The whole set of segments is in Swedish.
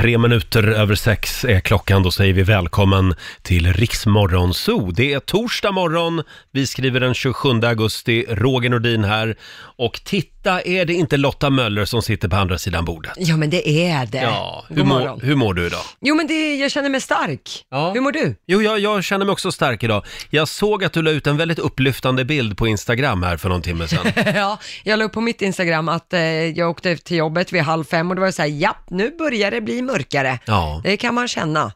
Tre minuter över sex är klockan, då säger vi välkommen till Riksmorgon Zoo. Det är torsdag morgon, vi skriver den 27 augusti, Roger Nordin här. Och titta, är det inte Lotta Möller som sitter på andra sidan bordet? Ja, men det är det. Ja, hur, God mår, morgon. hur mår du idag? Jo, men det, jag känner mig stark. Ja. Hur mår du? Jo, jag, jag känner mig också stark idag. Jag såg att du la ut en väldigt upplyftande bild på Instagram här för någon timme sedan. ja, jag la upp på mitt Instagram att eh, jag åkte till jobbet vid halv fem och det var så här, ja, nu börjar det bli mörkare. Ja. Det kan man känna. Och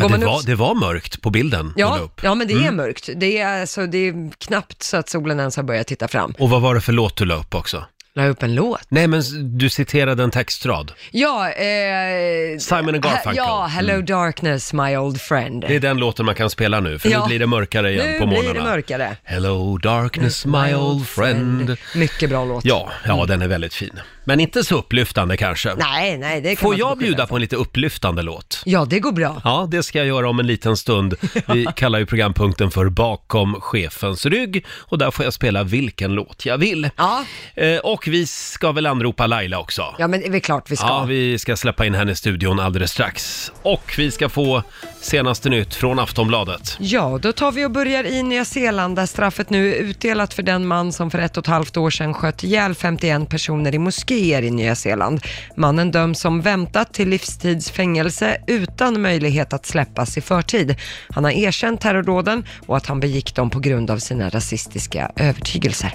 Ja, går det, man var, upp- det var mörkt på bilden du la Ja, upp. ja, men det är Mm. mörkt. Det är, alltså, det är knappt så att solen ens har börjat titta fram. Och vad var det för låt du la upp också? La upp en låt. Nej, men du citerade en textrad. Ja, eh, Simon and Garfunkel. Ja, Hello Darkness, my old friend. Det är den låten man kan spela nu, för Ja. nu blir det mörkare igen nu på blir morgnarna. det mörkare. Hello darkness my old friend. Mycket bra låt. Ja, ja den är väldigt fin. Men inte så upplyftande kanske. Nej, nej, det kan Får man inte jag beskylla bjuda för. på en lite upplyftande låt? Ja, det går bra. Ja, det ska jag göra om en liten stund. Vi kallar ju programpunkten för Bakom chefens rygg och där får jag spela vilken låt jag vill. Ja, Eh, och vi ska väl anropa Laila också? ja men det är väl klart vi ska. Ja, vi ska släppa in henne i studion alldeles strax. Och vi ska få senaste nytt från Aftonbladet. Ja, då tar vi och börjar i Nya Zeeland där straffet nu är utdelat för den man som för ett och ett halvt år sedan sköt ihjäl 51 personer i moskéer i Nya Zeeland. Mannen döms som väntat till livstidsfängelse utan möjlighet att släppas i förtid. Han har erkänt terrordåden och att han begick dem på grund av sina rasistiska övertygelser.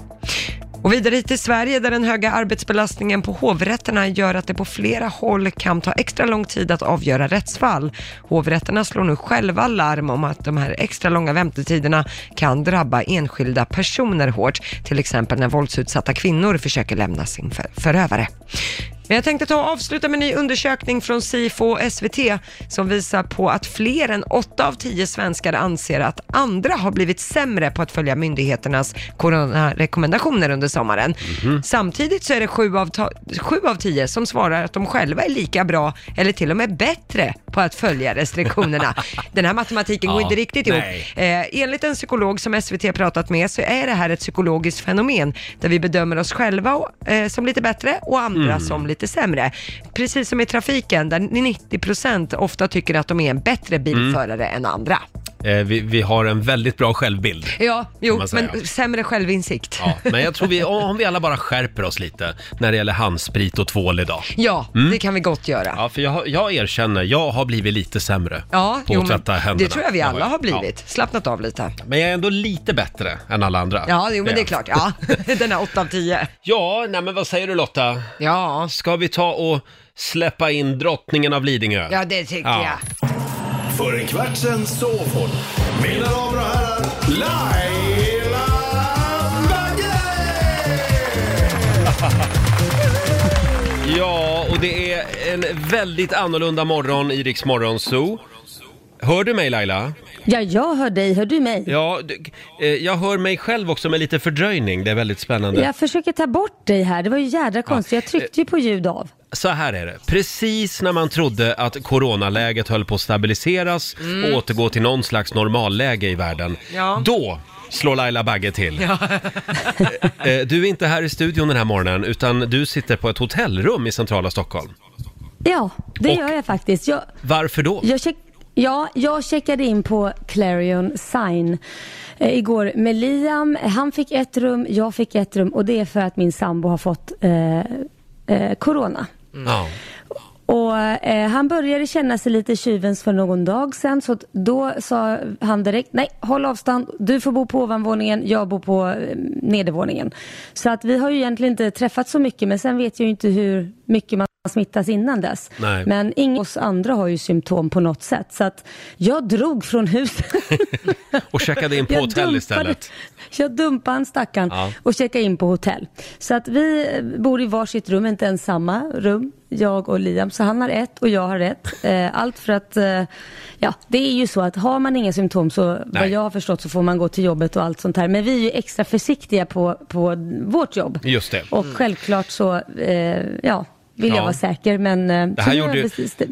Och vidare hit till Sverige där den höga arbetsbelastningen på hovrätterna gör att det på flera håll kan ta extra lång tid att avgöra rättsfall. Hovrätterna slår nu själva larm om att de här extra långa väntetiderna kan drabba enskilda personer hårt, till exempel när våldsutsatta kvinnor försöker lämna sin förövare. Men jag tänkte ta och avsluta med en ny undersökning från Sifo och SVT som visar på att fler än 8 av 10 svenskar anser att andra har blivit sämre på att följa myndigheternas coronarekommendationer under sommaren. Samtidigt så är det 7 av, ta- 7 av 10 som svarar att de själva är lika bra eller till och med bättre på att följa restriktionerna. Den här matematiken går Ja, inte riktigt ihop. Eh, enligt en psykolog som SVT pratat med så är det här ett psykologiskt fenomen där vi bedömer oss själva eh, som lite bättre och andra Mm. som lite sämre. Precis som i trafiken där 90% ofta tycker att de är en bättre bilförare än andra. Eh, vi, vi har en väldigt bra självbild. Ja, jo, man säga. men sämre självinsikt. Ja, men jag tror vi, om vi alla bara skärper oss lite när det gäller handsprit och tvål idag. Ja, det kan vi gott göra. Mm. Ja, för jag, jag erkänner, jag har blivit lite sämre Ja, på jo, att men tvätta händerna. det tror jag vi alla har blivit. Slappnat av lite. Men jag är ändå lite bättre än alla andra. Ja, jo, men det är jag. klart. Ja, den är 8 av 10. Ja, nej men vad säger du Lotta? Ja, Ska vi ta och släppa in drottningen av Lidingö? ja det tycker Ja. jag. För en kvart sen sov hon. Mina damer och herrar, Laila Bagge! Ja, och det är en väldigt annorlunda morgon i Rix Morgonzoo. Hör du mig Laila? Ja, jag hör dig. Hör du mig? Ja, du, eh, jag hör mig själv också med lite fördröjning. Det är väldigt spännande. Jag försöker ta bort dig här. Det var ju jädra konstigt. Jag tryckte ju på ljud av. Så här är det. Precis när man trodde att coronaläget höll på att stabiliseras och återgå till någon slags normalläge i världen. Ja. Då slår Laila Bagge till. Eh, Du är inte här i studion den här morgonen utan du sitter på ett hotellrum i centrala Stockholm. Ja, det Och- gör jag faktiskt. Jag, Varför då? jag check, ja, jag checkade in på Clarion Sign eh, igår med Liam. Han fick ett rum, jag fick ett rum och det är för att min sambo har fått eh, eh, corona. Ja. Och eh, han började känna sig lite tjuvens för någon dag sedan så att då sa han direkt nej håll avstånd, du får bo på ovanvåningen, jag bor på eh, nedervåningen. Så att vi har ju egentligen inte träffat så mycket men sen vet jag ju inte hur mycket man smittas innan dess. Nej. Men ingen av oss andra har ju symptom på något sätt så att jag drog från huset. Och checkade in på Jag hotell dumpade- istället. Jag dumpade han stackaren Ja. och checkade in på hotell. Så att vi bor i varsitt rum, inte ens samma rum, jag och Liam. Så han har ett och jag har ett. Eh, Allt för att, eh, ja det är ju så att har man inga symptom så vad Nej. jag har förstått så får man gå till jobbet och allt sånt här. Men vi är ju extra försiktiga på, på vårt jobb. Just det. Och självklart så, eh, ja, vill Ja. jag vara säker. Men eh, Det här gjorde- precis det.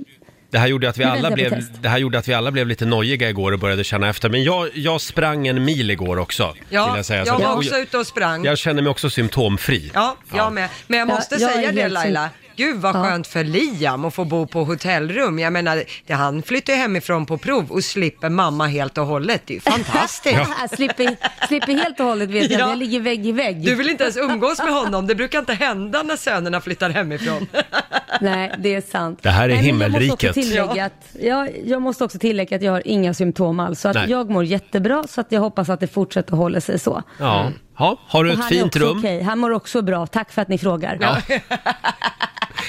Det här, gjorde att vi alla blev, det här gjorde att vi alla blev lite nojiga igår och började känna efter. Men jag, jag sprang en mil igår också, vill Ja, jag säga. jag var också ute och sprang. jag känner mig också symptomfri. Ja, jag med. Men jag Ja, måste jag är säga det Laila. Gud vad skönt för Liam att få bo på hotellrum. Jag menar, det, han flyttar ju hemifrån på prov och slipper mamma helt och hållet. Det är ju fantastiskt. slipper, slipper helt och hållet vet jag, Ja. jag ligger vägg i vägg. Du vill inte ens umgås med honom, det brukar inte hända när sönerna flyttar hemifrån. Nej, det är sant. Det här är Nej, men jag måste himmelriket. också tillägga att, jag, jag måste också tillägga att jag har inga symptom alls. Så att Nej. jag mår jättebra, så att jag hoppas att det fortsätter att hålla sig så. Ja. Ha, har du Och ett fint rum? okej. Han mår också bra. Tack för att ni frågar. Ja,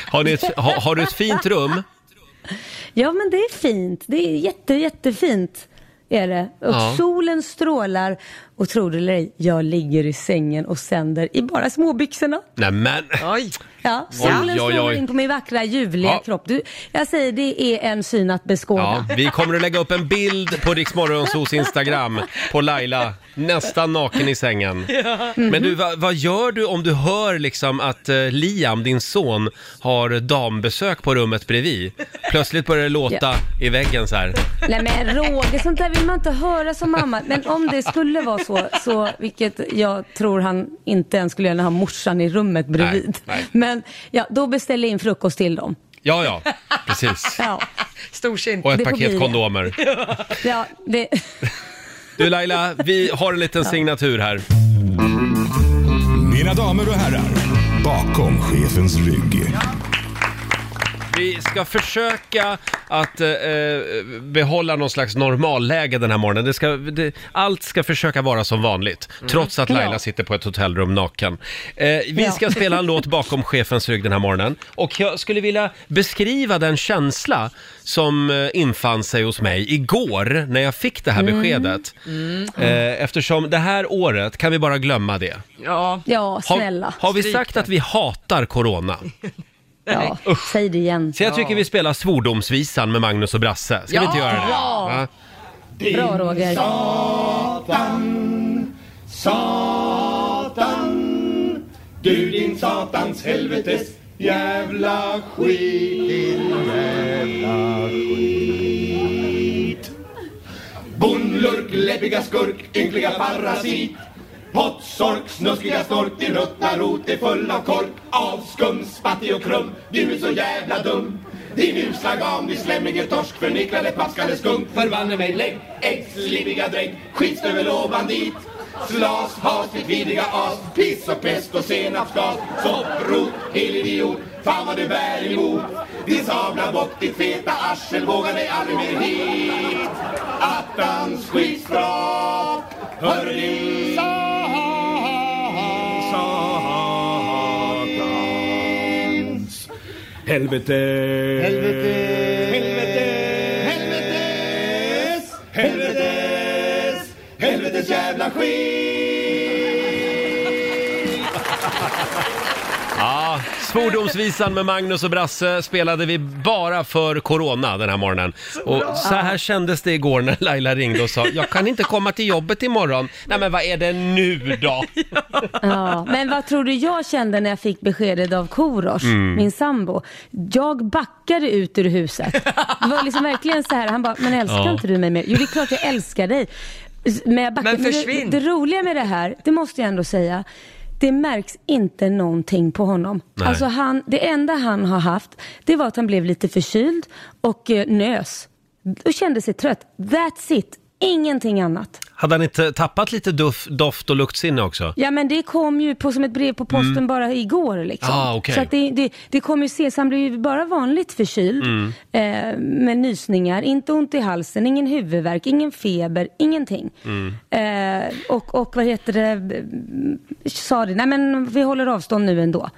Har, ni ett, ha, har du ett fint rum? men det är fint. Det är jätte, jättefint. Är det. Och Ja. solen strålar. Och tro det eller ej, jag ligger i sängen och sänder i bara småbyxorna. Nej men, Oj. Ja, solen strålar in på min vackra ljuvliga Ja. kropp. Du, jag säger det är en syn att beskåda. ja, vi kommer att lägga upp en bild på Riksmorgonsos Instagram på Laila, nästan naken i sängen. Men du, vad, vad gör du om du hör liksom att eh, Liam, din son, har dambesök på rummet bredvid? Plötsligt börjar det låta i väggen så här. Nej men Roger, sånt där vill man inte höra som mamma. Men om det skulle vara så, så vilket jag tror han inte ens skulle göra när han har morsan i rummet bredvid. Nej, nej. Men ja, då beställer jag in frukost till dem. Ja, ja, precis. Ja, Storsint. Och ett Det paket kondomer. ja det... Du Laila, vi har en liten signatur här. Mina damer och herrar, bakom chefens rygg. Vi ska försöka att eh, behålla någon slags normalläge den här morgonen. Det ska, det, allt ska försöka vara som vanligt, trots att Laila Ja. sitter på ett hotellrum naken. Eh, vi Ja. ska spela en låt bakom chefens rygg den här morgonen. Och jag skulle vilja beskriva den känsla som eh, infann sig hos mig igår när jag fick det här beskedet. Eh, eftersom det här året kan vi bara glömma det. Ja. Ja, Har, snälla. har vi Stryk sagt att vi hatar corona? Ja, säg det igen. Så jag tycker vi spelar svordomsvisan med Magnus och Brasse. Ska vi inte göra det? Va? Bra Roger. Satan, du din satans helvetes jävla skit, din jävla skit. Bondlurk, läppiga skurk, ynkliga parasit. Pottsork, snuskiga stork, din ruttna rot är full av kork. Avskum, spattig och krum, du är så jävla dum. Din usla gam, din slemmige torsk, förnicklade paskade skunk. Förbanne mig, lägg, äggslibbiga dräng, skitstövel och bandit. Slas, has, ditt vidriga as, piss och pest och senapsgas. Sopprot, helidiot, fan vad du bär emot. Din sabla bock, ditt feta arsel, vågar dig aldrig mer hit. Attans skitskrap, hör helvete. Helvete. Helvete. Helvetes. Helvetes. Helvetes jävla skit. Ja, svordomsvisan med Magnus och Brasse spelade vi bara för Corona den här morgonen. Och så här kändes det igår när Laila ringde och sa jag kan inte komma till jobbet imorgon. Nej men vad är det nu då? Ja, men vad tror du jag kände när jag fick beskedet av Korosh, Mm. min sambo? Jag backade ut ur huset. Det var liksom verkligen så här, han bara, men älskar Ja. inte du mig mer? Jo, det är klart jag älskar dig. Men, jag backade. Men försvinn. det, det roliga med det här, det måste jag ändå säga, det märks inte någonting på honom. Nej. Alltså han, det enda han har haft, det var att han blev lite förkyld och eh, nös. Och kände sig trött. That's it. Ingenting annat. Hade han inte tappat lite duff, doft och luktsinne också? Ja men det kom ju på, som ett brev på posten bara igår liksom. Ah, okej. Så att det, det, det kom ju se, så han blev ju bara vanligt förkyld Mm. eh, med nysningar, inte ont i halsen, ingen huvudvärk, ingen feber, ingenting. Mm. Eh, och, och vad heter det, sa det, nej men vi håller avstånd nu ändå.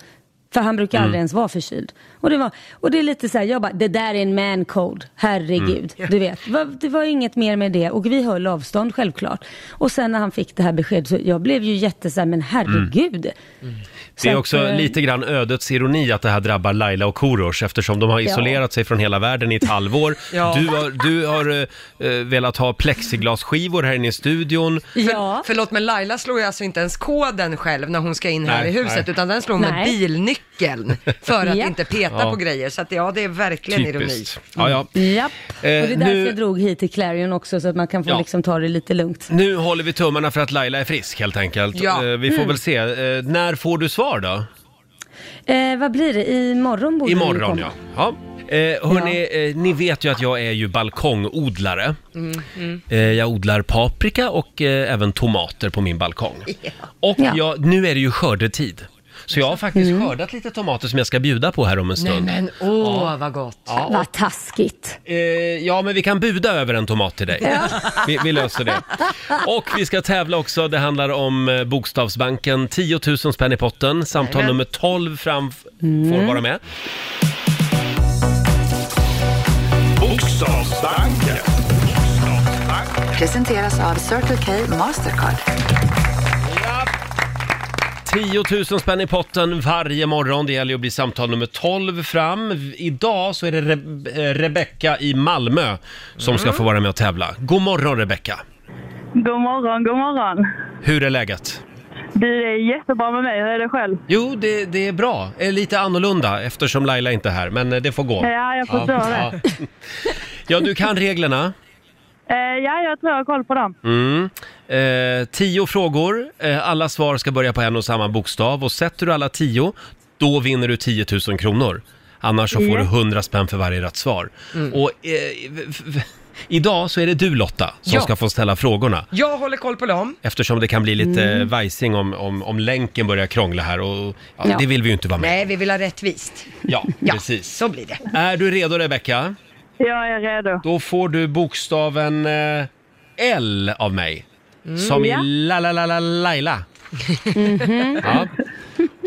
För han brukar Mm. aldrig ens vara förkyld. Och det, var, och det är lite så här, jag bara, det där är en man code, herregud. Mm. Du vet, det var, det var inget mer med det. Och vi höll avstånd självklart. Och sen när han fick det här beskedet så jag blev ju jätte så här, men herregud. Så Det är att, också eh, lite grann ödets ironi att det här drabbar Laila och Korosh eftersom de har isolerat sig från hela världen i ett halvår. Ja. Du har, du har eh, velat ha plexiglasskivor här inne i studion. Ja. Förlåt, men Laila slår ju alltså inte ens koden själv när hon ska in här Nej, i huset, nej. utan den slår med Nej. Bilnyckeln för att inte peta Ja. på grejer. Så att ja, det är verkligen ironi. Typiskt. Ja, ja. Japp. Eh, och det är därför nu- jag drog hit till Clarion också så att man kan få Ja. liksom ta det lite lugnt. Nu håller vi tummarna för att Laila är frisk helt enkelt. Ja. Eh, Vi får väl se. Eh, När får du svar då? Eh, vad blir det? Imorgon borde det ju Imorgon komma. ja. ja. Eh, hörni, eh, ni vet ju att jag är ju balkongodlare. Mm, Eh, jag odlar paprika och eh, även tomater på min balkong. Och Ja. jag, nu är det ju skördetid. Så jag har faktiskt skördat lite tomater som jag ska bjuda på här om en Nej stund. men åh vad gott. Ja, och, Vad taskigt. eh, ja, men vi kan buda över en tomat till dig. Vi, vi löser det. Och vi ska tävla också. Det handlar om eh, Bokstavsbanken. 10 000 spänn i potten. Samtal Jajamän. nummer 12 fram f- får vara med. Bokstavsbanken. Presenteras av Circle K Mastercard. 10 000 spänn i potten varje morgon. Det gäller ju att bli samtal nummer 12 fram. Idag så är det Re- eh, Rebecka i Malmö som ska få vara med och tävla. God morgon Rebecka! God morgon, god morgon. Hur är läget? Du är jättebra med mig, hur är det själv? Jo, det, det är bra. Är lite annorlunda eftersom Laila inte är här, men eh, det får gå. Ja, jag förstår det. Ja. ja, du kan reglerna. Eh, ja, jag tror jag har koll på dem. Mm. Eh, tio frågor. Eh, alla svar ska börja på en och samma bokstav. Och sätter du alla tio, då vinner du 10 000 kronor. Annars så får du 100 spänn för varje rätt svar. Och eh, v- v- idag så är det du Lotta som Ja. ska få ställa frågorna. Jag håller koll på dem. Eftersom det kan bli lite vajsing om, om, om länken börjar krångla här och ja, Ja. det vill vi ju inte vara med Nej, vi vill ha rättvist. Ja, Ja, precis. så blir det. Är du redo Rebecka? Jag är redo. Då får du bokstaven eh, L av mig. Som i Ja. la la la la Laila. Ja.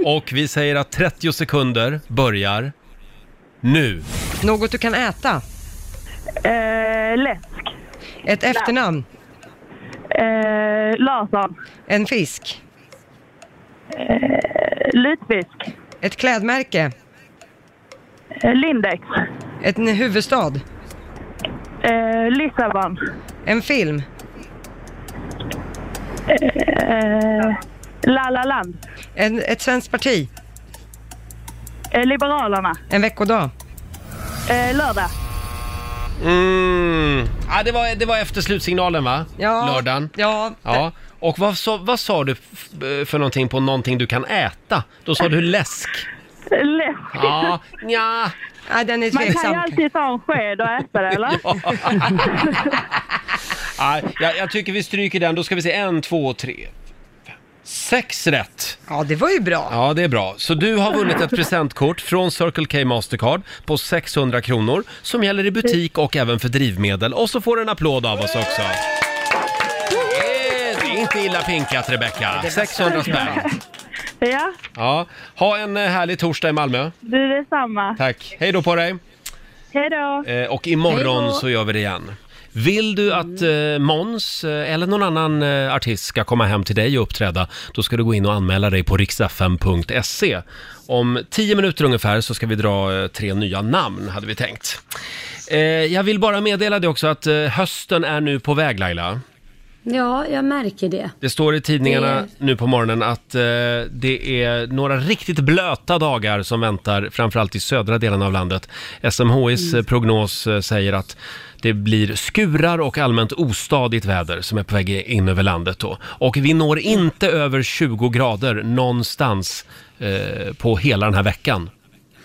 Och vi säger att 30 sekunder börjar nu. Något du kan äta. Eh, läsk. Ett efternamn. Eh, Larsson. En fisk. Eh, lutfisk. Ett klädmärke. Eh, Lindex. En huvudstad. Eh, Lissabon. En film. Eh, La La Land. En, ett svenskt parti. Eh, Liberalerna. En veckodag. Eh, lördag. Mm. Ja, det, var, det var efter slutsignalen va? Ja. Lördagen. Ja. Ja. Och vad, sa- vad sa du f- för någonting på någonting du kan äta? Då sa du läsk. Läsk. Ja, ja. Nej, den är Man kan ju alltid ta en sked och äta det, eller? Ja, jag, jag tycker vi stryker den. Då ska vi se en, två, tre, fem, sex rätt. Ja, det var ju bra. Ja, det är bra. Så du har vunnit ett presentkort från Circle K Mastercard på 600 kronor som gäller i butik och även för drivmedel. Och så får du en applåd av oss också. Det är inte illa pinkat, Rebecka. 600 spänn. Ja, Ja. Ha en eh, härlig torsdag i Malmö. du detsamma. Tack. Hej då på dig. Hej då. Eh, och imorgon Hej då. så gör vi det igen. Vill du att eh, Måns eh, eller någon annan eh, artist ska komma hem till dig och uppträda, då ska du gå in och anmäla dig på riksfm.se. Om tio minuter ungefär så ska vi dra eh, tre nya namn, hade vi tänkt. Eh, jag vill bara meddela det också att eh, hösten är nu på väg, Laila. Ja, jag märker det. Det står i tidningarna Det- nu på morgonen att eh, det är några riktigt blöta dagar som väntar, framförallt i södra delen av landet. SMHIs eh, prognos eh, säger att det blir skurar och allmänt ostadigt väder som är på väg in över landet då. Och vi når inte över 20 grader någonstans eh, på hela den här veckan.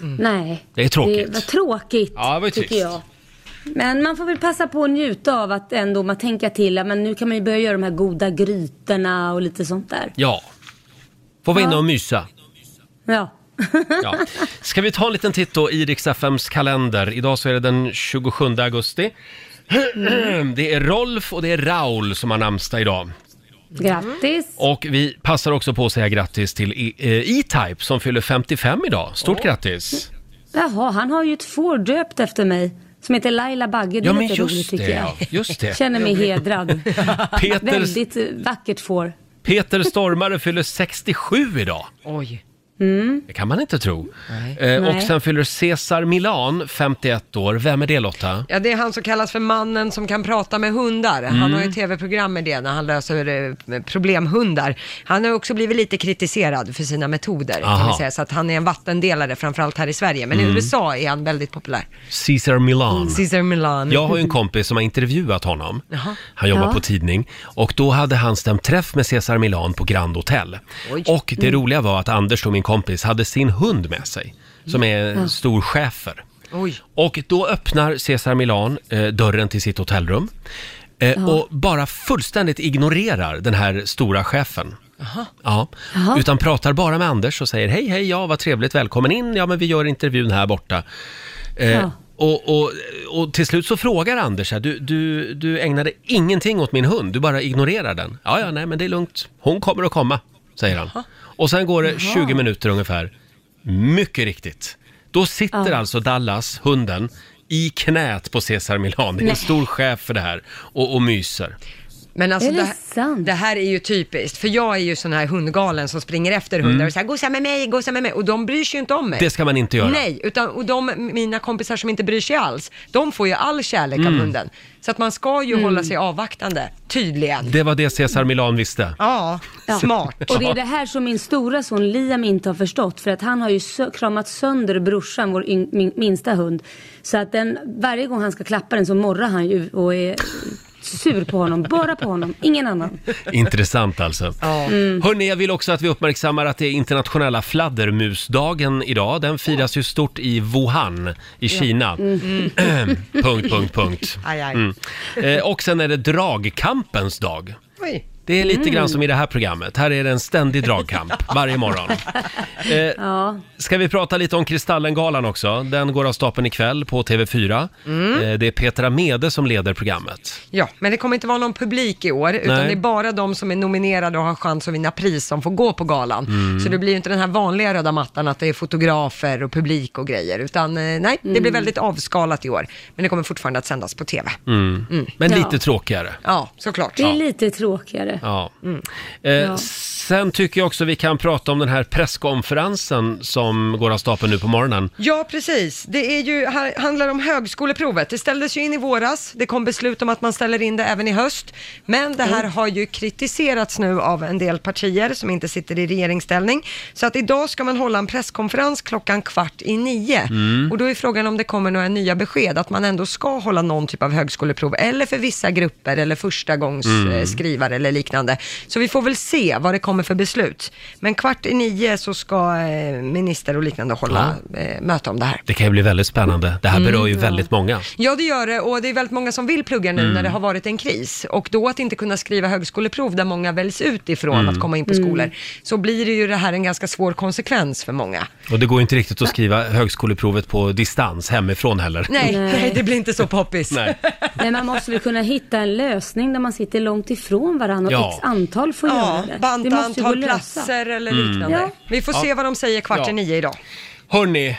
Nej. Det är tråkigt. Det var tråkigt, Ja, det var ju tycker trist. jag. Men man får väl passa på att njuta av att ändå man tänker till, men nu kan man ju börja göra de här goda grytorna och lite sånt där. Ja. Får vara inne och mysa. Ja. Ja. Ska vi ta en liten titt då i Rix FMs kalender. Idag så är det den 27 augusti. Det är Rolf och det är Raul som har namnsdag idag. Grattis. Och vi passar också på att säga grattis till E- eh, E-Type som fyller 55 idag. Stort grattis! Jaha, han har ju ett får döpt efter mig. Som heter Laila Bagge. Det är Ja, lite roligt tycker jag. ja. Just det. Känner mig hedrad. Peter, Väldigt vackert får. Peter Stormare fyller 67 idag. Oj. Det kan man inte tro. Eh, och Nej. sen fyller Cesar Milan 51 år. Vem är det Lotta? Ja, det är han som kallas för mannen som kan prata med hundar. Han Mm. har ju ett tv-program med det när han löser eh, problemhundar. Han har också blivit lite kritiserad för sina metoder, kan Aha. Mm. vi säga. Så att han är en vattendelare, framförallt här i Sverige. Men i USA är han väldigt populär. Cesar Milan. Cesar Milan. Jag har ju en kompis som har intervjuat honom. Jaha. Han jobbar Ja. på tidning. Och då hade han stämt träff med Cesar Milan på Grand Hotel. Oj. Och det roliga var att Anders, då, min kompis hade sin hund med sig, som är en stor schäfer. Oj. Och då öppnar Cesar Milan eh, dörren till sitt hotellrum eh, och bara fullständigt ignorerar den här stora chefen. Ja, Jaha. utan pratar bara med Anders och säger hej, hej, ja, vad trevligt, välkommen in, ja, men vi gör intervjun här borta. Eh, Ja. och, och, och till slut så frågar Anders här, du, du, du ägnade ingenting åt min hund, du bara ignorerar den. Ja, ja, nej, men det är lugnt, hon kommer att komma, säger han. Och sen går det 20 minuter ungefär. Mycket riktigt. Då sitter alltså Dallas, hunden, i knät på Cesar Milan. Det är en stor chef för det här och, och myser. Men alltså Är det det, sant? det här är ju typiskt, för jag är ju sån här hundgalen som springer efter hundar och säger gosa med mig, gosa med mig, och de bryr sig ju inte om mig. Mm. Det ska man inte göra. Nej, utan och de, mina kompisar som inte bryr sig alls, de får ju all kärlek Mm. av hunden. Så att man ska ju hålla sig avvaktande, tydligen. Det var det Cesar Milan visste. Ja, Ja. smart. Och det är det här som min stora son Liam inte har förstått. För att han har ju sö- kramat sönder brorsan, vår yng- min, minsta hund. Så att den, varje gång han ska klappa den så morrar han ju och är sur på honom. Bara på honom, ingen annan. Intressant alltså. Ja. Hörrni, jag vill också att vi uppmärksammar att det är internationella fladdermusdagen idag. Den firas ju stort i Wuhan i Kina. punkt, punkt, punkt. Aj, aj. Mm. Eh, och sen är det dragkampens dag. Oj. Det är lite grann som i det här programmet. Här är det en ständig dragkamp varje morgon. Eh, Ja, Ska vi prata lite om Kristallengalan också? Den går av stapeln ikväll på TV4. Mm. Eh, det är Petra Mede som leder programmet. Ja, men det kommer inte vara någon publik i år, utan Nej. det är bara de som är nominerade och har chans att vinna pris som får gå på galan. Mm. Så det blir ju inte den här vanliga röda mattan att det är fotografer och publik och grejer, utan eh, nej, det blir väldigt avskalat i år. Men det kommer fortfarande att sändas på TV. Men Ja. lite tråkigare. Ja, såklart. det är lite tråkigare. Ja. Mm. Eh, Sen tycker jag också vi kan prata om den här presskonferensen som går av stapeln nu på morgonen. Ja, precis. Det är ju, här handlar om högskoleprovet. Det ställdes ju in i våras. Det kom beslut om att man ställer in det även i höst. Men det här har ju kritiserats nu av en del partier som inte sitter i regeringsställning. Så att idag ska man hålla en presskonferens klockan kvart i nio. Och då är frågan om det kommer några nya besked, att man ändå ska hålla någon typ av högskoleprov, eller för vissa grupper, eller första gångs eh, eller liknande. Så vi får väl se vad det kommer för beslut. Men kvart i nio så ska eh, minister och liknande hålla eh, möte om det här. Det kan ju bli väldigt spännande. Det här berör ju väldigt många. Ja, det gör det och det är väldigt många som vill plugga nu när det har varit en kris. Och då att inte kunna skriva högskoleprov där många väljs ut ifrån att komma in på skolor, så blir det ju det här en ganska svår konsekvens för många. Och det går inte riktigt att skriva högskoleprovet på distans hemifrån heller. Nej, Nej. det blir inte så poppis. Nej. Men man måste väl kunna hitta en lösning där man sitter långt ifrån varandra och Ja. x antal får Ja, göra det. det banta antal platser eller liknande. Ja. Vi får se vad de säger kvart Ja. i nio idag. Hörni,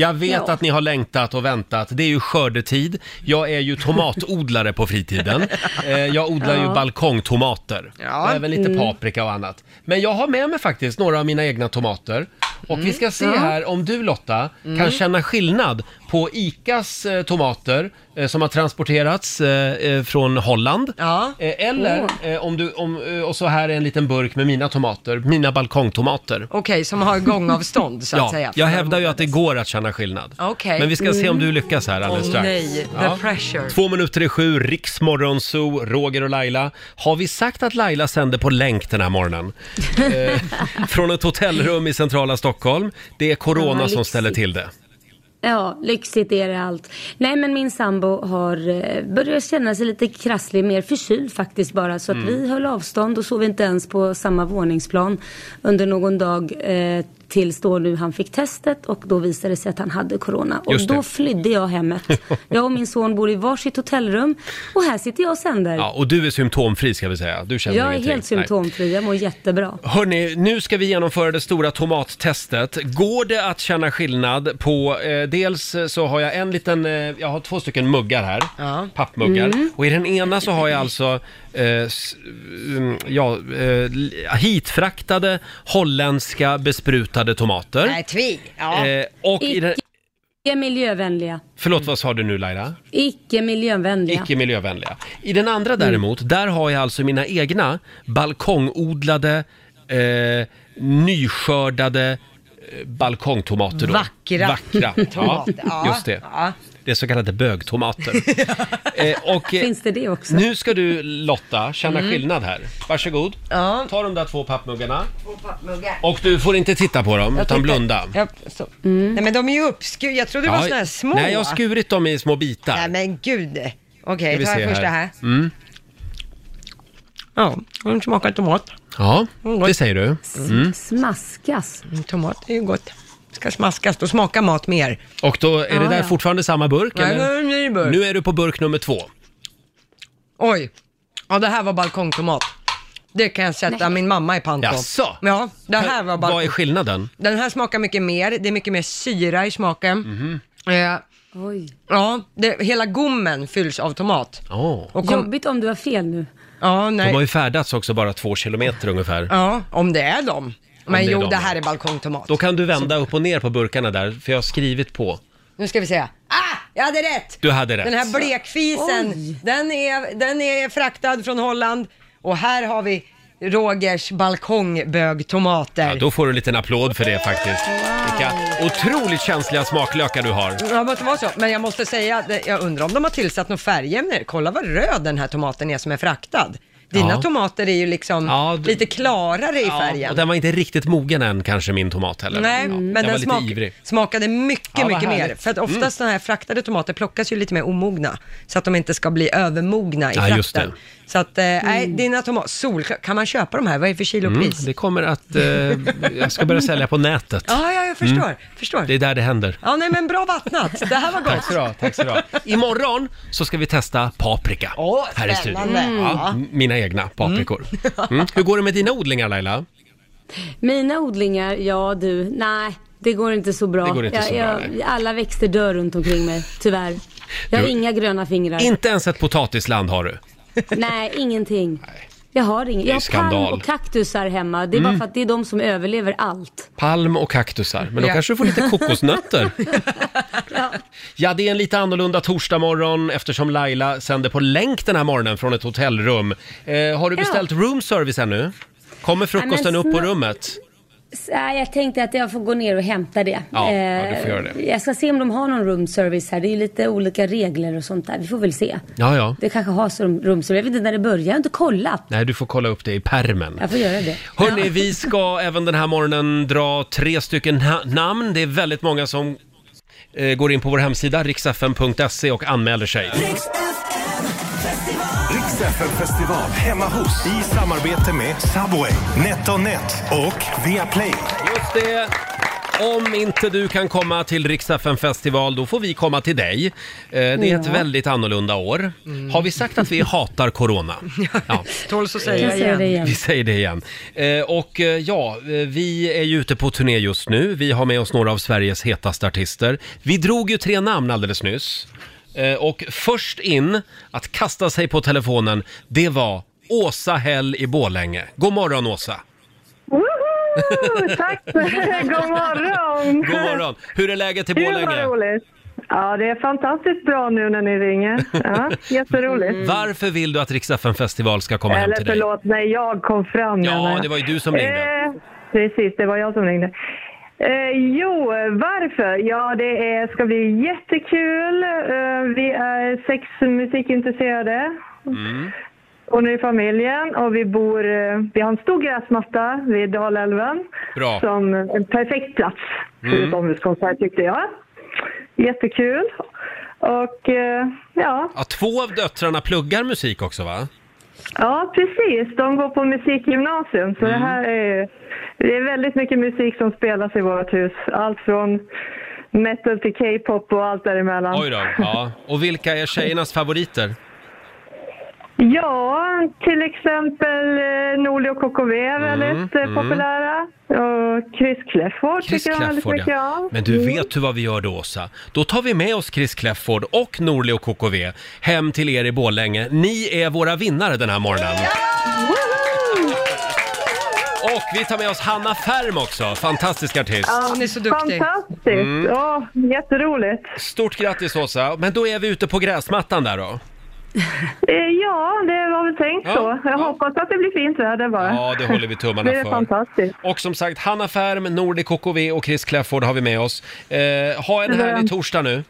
jag vet Ja. att ni har längtat och väntat. Det är ju skördetid. Jag är ju tomatodlare på fritiden. Eh, Jag odlar ju Ja. balkongtomater. Ja. Och även lite paprika och annat. Men jag har med mig faktiskt några av mina egna tomater. Och vi ska se Ja. här om du Lotta kan känna skillnad på ICAs eh, tomater eh, som har transporterats eh, eh, från Holland. Ja. Eh, eller eh, om du, om, eh, och så här är en liten burk med mina tomater, mina balkongtomater. Okej, som har gångavstånd så att Ja, säga. jag hävdar ju att det går att känna skillnad. Okej. Men vi ska se om du lyckas här alldeles Åh strax. nej, the Ja. pressure. Två minuter i sju, Riksmorgonzoo, Roger och Laila. Har vi sagt att Laila sänder på länk den här morgonen? eh, från ett hotellrum i centrala Stockholm. Det är corona Ja, som ställer till det. Ja, lyxigt är det allt. Nej men min sambo har eh, börjat känna sig lite krasslig, mer förkyld faktiskt bara. Så att vi höll avstånd och sov inte ens på samma våningsplan under någon dag. Eh, tills då nu han fick testet och då visade det sig att han hade corona. Och då flydde jag hemmet. Jag och min son bor i varsitt hotellrum och här sitter jag och sänder. Ja, och du är symptomfri ska vi säga. Du känner jag är ingenting. helt symptomfri, jag mår jättebra. Hörni, nu ska vi genomföra det stora tomattestet. Går det att känna skillnad på, eh, dels så har jag en liten, eh, jag har två stycken muggar här, Ja. pappmuggar. Mm. Och i den ena så har jag alltså, eh, ja, eh, hitfraktade holländska besprutade tomater. Nej, tvi. Ja. Eh, och i den, Icke miljövänliga. förlåt vad sa du nu Laila? Icke miljövänliga. Icke miljövänliga. I den andra däremot, där har jag alltså mina egna balkongodlade, eh, nyskördade eh, balkongtomater då. Vackra Vackra. Ja, just det. Ja. Det är så kallade bögtomater. eh, och eh, Finns det det också? nu ska du Lotta känna skillnad här. Varsågod. Mm. Ja. Ta de där två pappmuggarna. Och du får inte titta på dem, utan tittar- blunda. Ja, så. Nej men de är ju uppskurna, jag trodde det var såna här små. Nej, jag har skurit dem i små bitar. Nej men gud. Okej, Ska vi tar se jag första här. här. Mm. Ja, den smakar tomat. Ja, Mm, det säger du. Mm. Smaskas. Mm, Tomat är ju gott. Ska smaskas, då smakar mat mer. Och då är det Ja, där ja. fortfarande samma burk? Nej, eller? nu är det burk. Nu är du på burk nummer två. Oj, ja det här var balkongtomat. Det kan jag sätta min mamma i pant på. Jaså? Ja, det här var Vad är balkong. skillnaden? Den här smakar mycket mer, det är mycket mer syra i smaken. Mhm. Eh, Oj. ja, det, hela gommen fylls av tomat. Åh. Och kom, Jobbigt om du har fel nu. ja, De nej. har ju färdats också bara två kilometer ungefär. Ja, om det är dem. Men det är jo, dem, det här är balkongtomat. Då kan du vända upp och ner på burkarna där, för jag har skrivit på. Nu ska vi se. Ah, jag hade rätt! Du hade rätt. Den här blekfisen, den är, den är fraktad från Holland. Och här har vi Rogers balkongbögtomater. Ja, då får du en liten applåd för det faktiskt. Vilka otroligt känsliga smaklökar du har. Ja, det måste vara så. Men jag måste säga, jag undrar om de har tillsatt något färgämne. Kolla vad röd den här tomaten är som är fraktad. Dina Ja. tomater är ju liksom Ja, d- lite klarare i Ja, färgen. och den var inte riktigt mogen än kanske min tomat heller. Nej, men var den lite smak, ivrig. smakade mycket, Ja, vad mycket mer. härligt. Mm. För att oftast sådana här fraktade tomater plockas ju lite mer omogna. Så att de inte ska bli övermogna i Ja, frakten. just det. Så att, eh, nej, dina tomater, sol, kan man köpa de här? Vad är det för Mm, kilopris? det kommer att... Eh, jag ska börja sälja på nätet. Ja, ja, jag förstår. förstår. Mm. Det är där det händer. Ja, nej men bra vattnat. Det här var Tack gott. så du ha, tack så ha. Imorgon så ska vi testa paprika Åh, här i studion. spännande. Ja, m- mina egna paprikor. Mm. Hur går det med dina odlingar Laila? Mina odlingar, ja du, nej. Det går inte så bra. Det går inte jag, så bra, nej. alla växter dör runt omkring mig, tyvärr. Jag har Du- inga gröna fingrar. Inte ens ett potatisland har du. Nej, ingenting. Jag har inget. är Jag har skandal. Mm. palm och kaktusar hemma. Det är bara för att det är de som överlever allt. Palm och kaktusar, men då Ja. kanske du får lite kokosnötter. Ja, det är en lite annorlunda torsdagmorgon eftersom Laila sänder på länk den här morgonen från ett hotellrum. Eh, har du beställt room service ännu? Kommer frukosten Nej, upp på rummet? Jag tänkte att jag får gå ner och hämta det. Ja, Eh, ja, du får göra det. Jag ska se om de har någon room service här. Det är lite olika regler och sånt där. Vi får väl se. Ja, ja. Det kanske har som room service. Jag vet inte när det börjar. Jag har inte kollat. Nej, du får kolla upp det i permen. Jag får göra det. Hörni, vi ska även den här morgonen dra tre stycken na- namn. Det är väldigt många som eh, går in på vår hemsida, riksfn.se och anmäler sig. Rix FM festival hemma hos i samarbete med Subway, NetOnNet och Viaplay. Just det! Om inte du kan komma till Riksdagen festival, då får vi komma till dig. Eh, Det är ett Ja. väldigt annorlunda år. Har vi sagt att vi hatar corona? Ja, säga Jag säger det igen. igen. vi säger det igen. Eh, Och eh, ja, eh, vi är ju ute på turné just nu. Vi har med oss några av Sveriges hetaste artister. Vi drog ju tre namn alldeles nyss. Eh, Och först in att kasta sig på telefonen, det var Åsa Hell i Borlänge. God morgon Åsa! Woho! Tack! God morgon! God morgon! Hur är läget i Borlänge? roligt! Ja, det är fantastiskt bra nu när ni ringer. Ja, jätteroligt. Varför vill du att Riksdagen festival ska komma hem Eller till dig? förlåt, när jag kom fram. Ja, menar jag. det var ju du som ringde. Eh, precis, det var jag som ringde. Eh, jo, varför? Ja, det är, ska bli jättekul. Eh, vi är sex musikintresserade. Mm. Och nu i familjen och vi bor, eh, vi har en stor gräsmatta vid Dalälven. Bra. Som en perfekt plats för Mm. ett omhuskonsert tyckte jag. Jättekul. Och eh, ja, Ja, två av döttrarna pluggar musik också va? Ja precis. De går på musikgymnasium så Mm. det här är, det är väldigt mycket musik som spelas i vårt hus. Allt från metal till K-pop och allt däremellan. Oj då. Ja. Och vilka är tjejernas favoriter? Ja, till exempel eh, Norli och KKV är väldigt eh, mm. populära. Och Chris Clefford Chris tycker jag väldigt Clefford mycket ja. om. Men du Mm. vet du vad vi gör då Åsa? Då tar vi med oss Chris Clefford och Norli och KKV hem till er i Borlänge. Ni är våra vinnare den här morgonen. Och vi tar med oss Hanna Färm också, fantastisk artist. Hon är så duktig. Fantastiskt! Mm. Ja, jätteroligt. Stort grattis Åsa. Men då är vi ute på gräsmattan där då. Eh, Ja, det var väl tänkt Ja, så. Jag ja. hoppas att det blir fint väder bara. Ja, det håller vi tummarna Det är för. fantastiskt. Och som sagt, Hanna Färm, Nordic KKV och Chris Clefford har vi med oss. Eh, ha en härlig torsdag nu.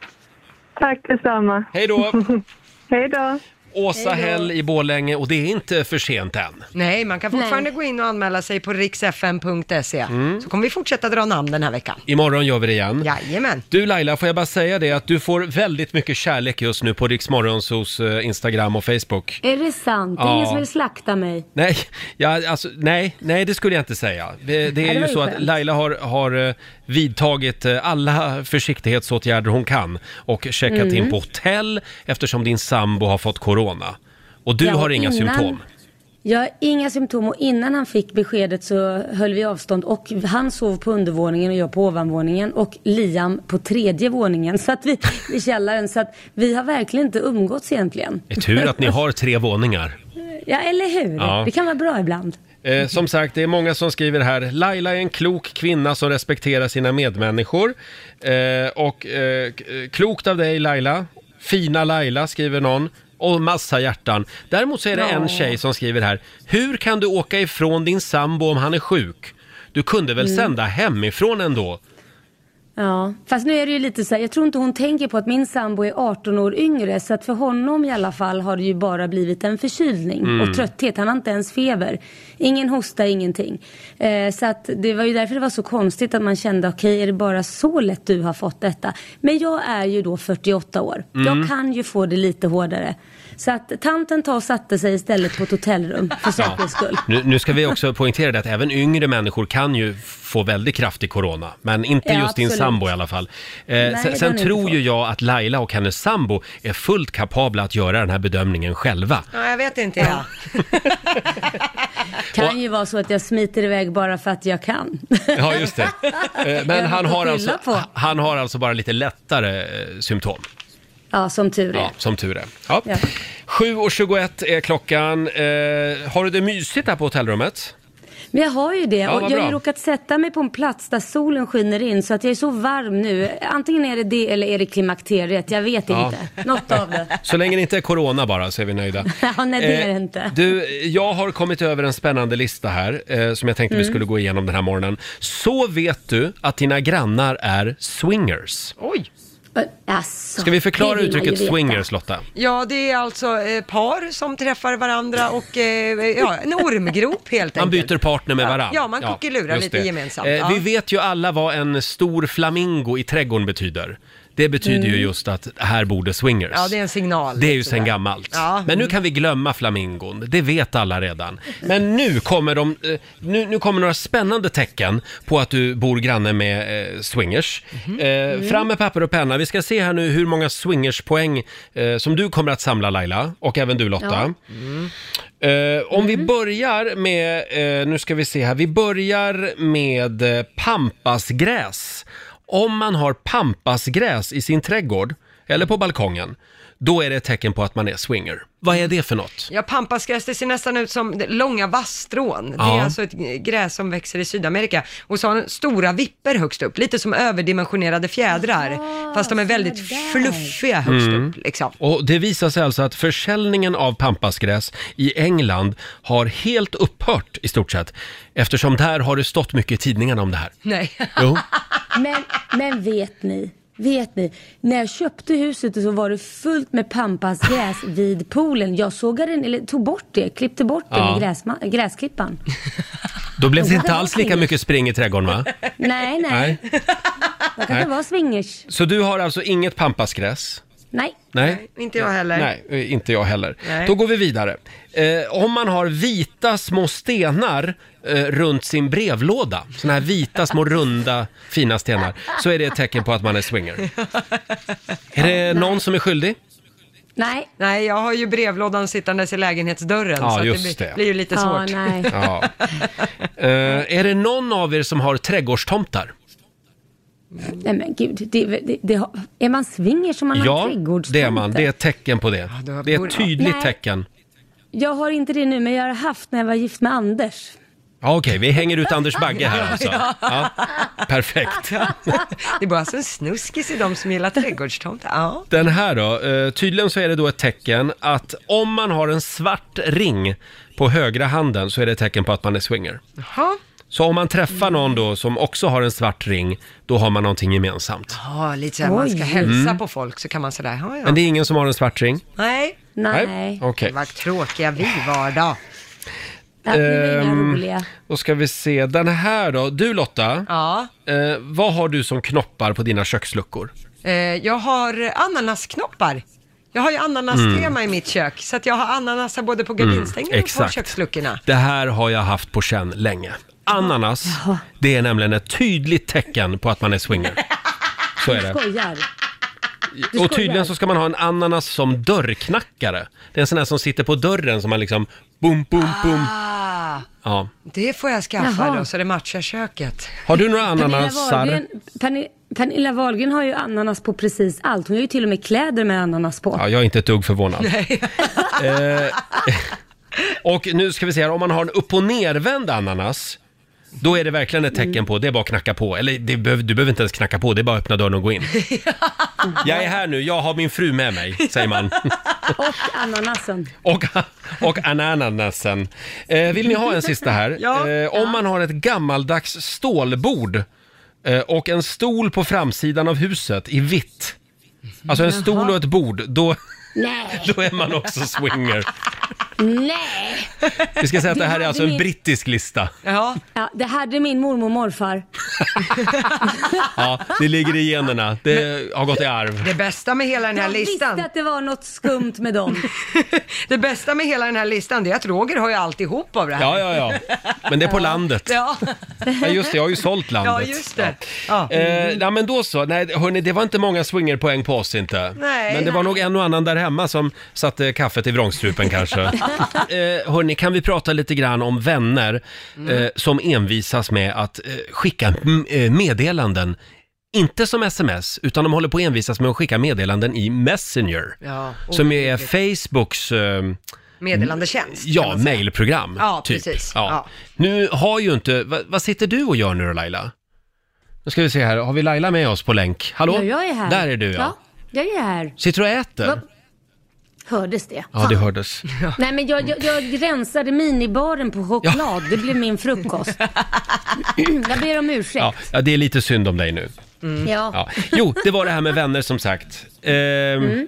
Tack detsamma. Hej då! Hej då. Åsa Häll i Borlänge och det är inte för sent än. Nej, man kan fortfarande gå in och anmäla sig på riksfn.se. Mm. Så kommer vi fortsätta dra namn den här veckan. Imorgon gör vi det igen. Jajamän. Du Laila, får jag bara säga det att du får väldigt mycket kärlek just nu på Riksmorgonsos eh, Instagram och Facebook. Är det sant? Det är Ja. ingen som vill slakta mig. Nej, ja, alltså, nej, nej, det skulle jag inte säga. Det, det är det ju var ju så att skönt. Laila har, har eh, vidtagit eh, alla försiktighetsåtgärder hon kan och checkat Mm. in på hotell eftersom din sambo har fått corona. Och du Ja, har inga innan- symptom. Jag har inga symptom och innan han fick beskedet så höll vi avstånd och han sov på undervåningen och jag på ovanvåningen och Liam på tredje våningen så att vi, i källaren. Så att vi har verkligen inte umgåtts egentligen. Det är tur att ni har tre våningar. Ja, eller hur? Ja. Det kan vara bra ibland. Eh, som sagt, det är många som skriver här. Laila är en klok kvinna som respekterar sina medmänniskor. Eh, och eh, eh, klokt av dig Laila. Fina Laila skriver någon. Och massa hjärtan. Däremot så är det en tjej som skriver här. Hur kan du åka ifrån din sambo om han är sjuk? Du kunde väl Mm. sända hemifrån ändå? Ja, fast nu är det ju lite så här, jag tror inte hon tänker på att min sambo är 18 år yngre så att för honom i alla fall har det ju bara blivit en förkylning Mm. och trötthet. Han har inte ens feber. Ingen hosta, ingenting. Eh, så att det var ju därför det var så konstigt att man kände, okej är det bara så lätt du har fått detta? Men jag är ju då 48 år. Mm. Jag kan ju få det lite hårdare. Så att tanten tar och satte sig istället på ett hotellrum för säkerhets skull. Nu, nu ska vi också poängtera det att även yngre människor kan ju få väldigt kraftig corona. Men inte Ja, just din absolut. sambo i alla fall. Eh, Nej, sen den sen är tror ju jag att Laila och hennes sambo är fullt kapabla att göra den här bedömningen själva. Ja, jag vet inte jag. Kan ju vara så att jag smiter iväg bara för att jag kan. Ja, just det. Eh, Men Jag han har, skylla alltså, på. han har alltså bara lite lättare eh, symptom. Ja, som tur är. Ja, som tur är. Ja. Ja. 7.21 är klockan. Eh, har du det mysigt här på hotellrummet? Men jag har ju det Ja, och jag har bra. ju råkat sätta mig på en plats där solen skiner in så att jag är så varm nu. Antingen är det det eller är det klimakteriet, jag vet Ja. inte. Något av det. Så länge det inte är corona bara så är vi nöjda. Ja, nej det är det Eh, inte. Du, jag har kommit över en spännande lista här eh, som jag tänkte vi Mm. skulle gå igenom den här morgonen. Så vet du att dina grannar är swingers. Oj! Alltså, Ska vi förklara man uttrycket swingers Lotta? Ja, det är alltså eh, par som träffar varandra och eh, ja, en ormgrop helt Man enkelt. byter partner med varann. Ja, man kuckelurar just lite det. gemensamt. Eh, Ja. Vi vet ju alla vad en stor flamingo i trädgården betyder. Det betyder ju Mm. just att här bor det swingers. Ja, det är en signal. Det är ju sådär. sen gammalt. Ja. Men nu kan vi glömma flamingon, det vet alla redan. Men nu kommer, de, eh, nu, nu kommer några spännande tecken på att du bor granne med eh, swingers. Mhm. Eh, Mm. Fram med papper och penna, vi ska se här nu hur många swingerspoäng eh, som du kommer att samla Laila, och även du Lotta. Eh, om vi börjar med, eh, nu ska vi se här, vi börjar med eh, pampasgräs. Om man har pampasgräs i sin trädgård, eller på balkongen, då är det ett tecken på att man är swinger. Vad är det för något? Ja, pampasgräs, det ser nästan ut som långa vasstrån. Det Ja. är alltså ett gräs som växer i Sydamerika. Och så har den stora vipper högst upp, lite som överdimensionerade fjädrar. fast de är väldigt fluffiga högst Mm. upp liksom. Och det visar sig alltså att försäljningen av pampasgräs i England har helt upphört i stort sett. Eftersom där har det stått mycket i tidningarna om det här. Nej. Jo. Men, men vet ni, vet ni, när jag köpte huset så var det fullt med pampasgräs vid poolen. Jag sågade den, eller tog bort det, klippte bort det Ja. med gräsma, gräsklippan. Då blev det inte det alls lika mycket spring i trädgården va? Nej, nej. Nej. Jag kan Nej. inte vara swingers. Så du har alltså inget pampasgräs? Nej. Nej. Inte jag heller. Nej, eh, inte jag heller. Nej. Då går vi vidare. Eh, om man har vita små stenar eh, runt sin brevlåda, såna här vita små runda fina stenar, så är det ett tecken på att man är swinger. Är det någon som är skyldig? Nej. Nej, jag har ju brevlådan sittandes i lägenhetsdörren Ja, så att just det det. blir, blir ju lite Ja, svårt. nej. Ja. Eh, är det någon av er som har trädgårdstomtar? Nej men gud, det, det, det, har- är man swingers som man har Ja, trädgårdstomte? det är man. Det är ett tecken på det. Det är ett tydligt Nej. tecken. Jag har inte det nu, men jag har haft när jag var gift med Anders. Ja, Okej, vi hänger ut Anders Bagge här alltså. ja. Ja, perfekt. Det är bara alltså en snuskis i de som gillar trädgårdstomtar. Ja. Den här då, eh, tydligen så är det då ett tecken att om man har en svart ring på högra handen så är det ett tecken på att man är swinger. Jaha. Så om man träffar någon då som också har en svart ring, då har man någonting gemensamt. Ja, lite så här, man ska hälsa Mm. på folk så kan man sådär, ja ja. Men det är ingen som har en svart ring? Nej, Nej. Okej. vad tråkiga vi var då. Ja, ni var inga Ehm, roliga. Då ska vi se, den här då. Du Lotta, Ja, eh, vad har du som knoppar på dina köksluckor? eh, jag har ananasknoppar. Jag har ju ananastema i mitt kök, så att jag har ananasar både på gardinstängen och på Mm. exakt. köksluckorna. Det här har jag haft på känn länge. Ananas, det är nämligen ett tydligt tecken på att man är swinger. Så är det. Skojar. Du Och tydligen så ska man ha en ananas som dörrknackare. Det är en sån här som sitter på dörren som man liksom boom, boom, boom. Ah, Ja. det får jag skaffa Jaha. då, så det matchar köket. Har du några Pernilla ananasar? Wahlgren, Perni- Pernilla Wahlgren har ju ananas på precis allt. Hon har ju till och med kläder med ananas på. Ja, jag är inte ett dugg förvånad. eh, och nu ska vi se här, om man har en upp och nervänd ananas, då är det verkligen ett tecken på, det är bara att knacka på. Eller det du behöver inte ens knacka på, det är bara att öppna dörren och gå in. Jag är här nu, jag har min fru med mig, säger man. Och ananasen. Och, och ananasen. Eh, vill ni ha en sista här? Ja. Eh, om man har ett gammaldags stålbord eh, och en stol på framsidan av huset i vitt. Alltså en stol och ett bord, då, Nej, då är man också swinger. Nej. Vi ska säga att det här är alltså en brittisk lista. Ja, Ja, det hade min mormor och morfar. Ja, det ligger i generna. Det har gått i arv. det bästa med hela den här Jag listan, visste att det var något skumt med dem. det bästa med hela den här listan, det är att Roger har ju alltihop av det här. Ja, ja, ja. Men det är på landet. Ja, Ja, just det, jag har ju sålt landet. ja just det. Ja. Eh, men då så. Nej, hörni, det var inte många swingerpoäng på oss inte. Nej. men det var nog en och annan där hemma som satte kaffet i vrångstrupen kanske. eh, hörni, kan vi prata lite grann om vänner Mm. eh, som envisas med att eh, skicka m- eh, meddelanden inte som sms, utan de håller på att envisas med att skicka meddelanden i Messenger. Ja, som är Facebooks eh, Meddelandetjänst. kan ja, man säga. mailprogram. Ja, typ. precis. Ja. Ja. Nu har ju inte, vad, vad sitter du och gör nu då Laila? Nu ska vi se här, har vi Laila med oss på länk? Hallå? Ja, jag är här. Där är du ja. Ja, jag är här. Sitter du och äter? Va? Hördes det? Ja, det hördes. Nej, men jag, jag, jag rensade minibaren på choklad. Det blev min frukost. jag ber om ursäkt. Ja, ja, det är lite synd om dig nu. Ja. Ja. Jo, det var det här med vänner som sagt. Ehm,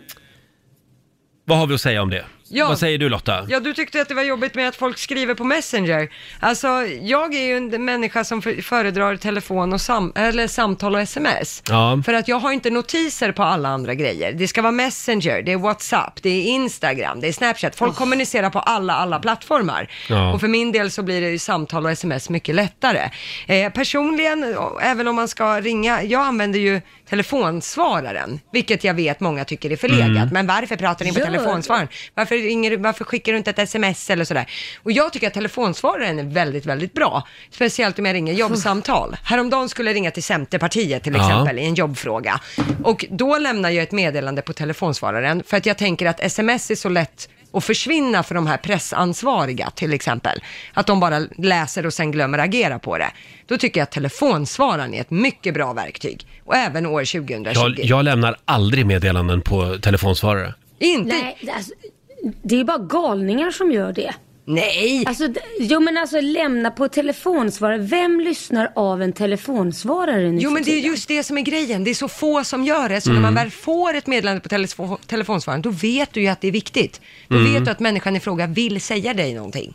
Vad har vi att säga om det? Ja. Vad säger du Lotta? Ja, du tyckte att det var jobbigt med att folk skriver på Messenger. Alltså, jag är ju en människa som för- föredrar telefon och sam eller samtal och sms. Ja. För att jag har inte notiser på alla andra grejer. Det ska vara Messenger, det är WhatsApp, det är Instagram, det är Snapchat. Folk kommunicerar på alla, alla plattformar. Ja. Och för min del så blir det ju samtal och sms mycket lättare. Eh, personligen, även om man ska ringa, jag använder ju telefonsvararen, vilket jag vet många tycker är förlegat. Mm. Men varför pratar ni på telefonsvararen? Varför, ringer, varför skickar du inte ett sms eller sådär? Och jag tycker att telefonsvararen är väldigt, väldigt bra. Speciellt om jag ringer jobbsamtal. Häromdagen skulle jag ringa till Centerpartiet till Ja. exempel i en jobbfråga. Och då lämnar jag ett meddelande på telefonsvararen för att jag tänker att sms är så lätt att försvinna för de här pressansvariga till exempel. Att de bara läser och sen glömmer agera på det. Då tycker jag att telefonsvararen är ett mycket bra verktyg. Och även år 2020. Jag, jag lämnar aldrig meddelanden på telefonsvarare. Inte... Nej, alltså, det är bara galningar som gör det. Nej! Alltså, d- jo men alltså lämna på telefonsvarare. Vem lyssnar av en telefonsvarare nu Jo för men det är tiden? just det som är grejen, det är så få som gör det, så Mm. när man väl får ett meddelande på telefo- telefonsvararen, då vet du ju att det är viktigt. Då Mm. vet du att människan i fråga vill säga dig någonting.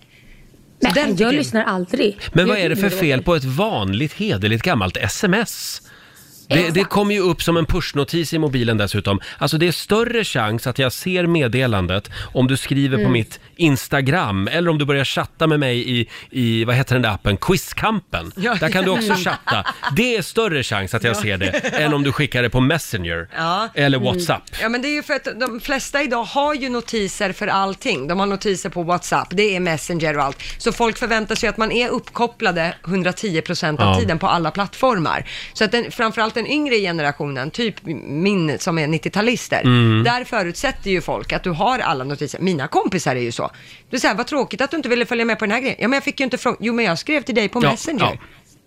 Så den Nej, tycker jag lyssnar aldrig. Men vad Jag är det för tycker fel på ett vanligt hederligt gammalt sms? Det, det kommer ju upp som en pushnotis i mobilen dessutom. Alltså det är större chans att jag ser meddelandet om du skriver Mm. på mitt Instagram eller om du börjar chatta med mig i, i vad heter den där appen, Quizkampen. Ja. Där kan du också chatta. Det är större chans att jag ser det än om du skickar det på Messenger Ja. eller WhatsApp. Ja men det är ju för att de flesta idag har ju notiser för allting. De har notiser på WhatsApp, det är Messenger och allt. Så folk förväntar sig att man är uppkopplade 110% av Ja. tiden på alla plattformar. Så att den, framförallt den yngre generationen, typ min som är 90-talister, Mm. där förutsätter ju folk att du har alla notiser. Mina kompisar är ju så. Du säger, vad tråkigt att du inte ville följa med på den här grejen. Ja men jag fick ju inte från, jo men jag skrev till dig på Ja, Messenger. ja.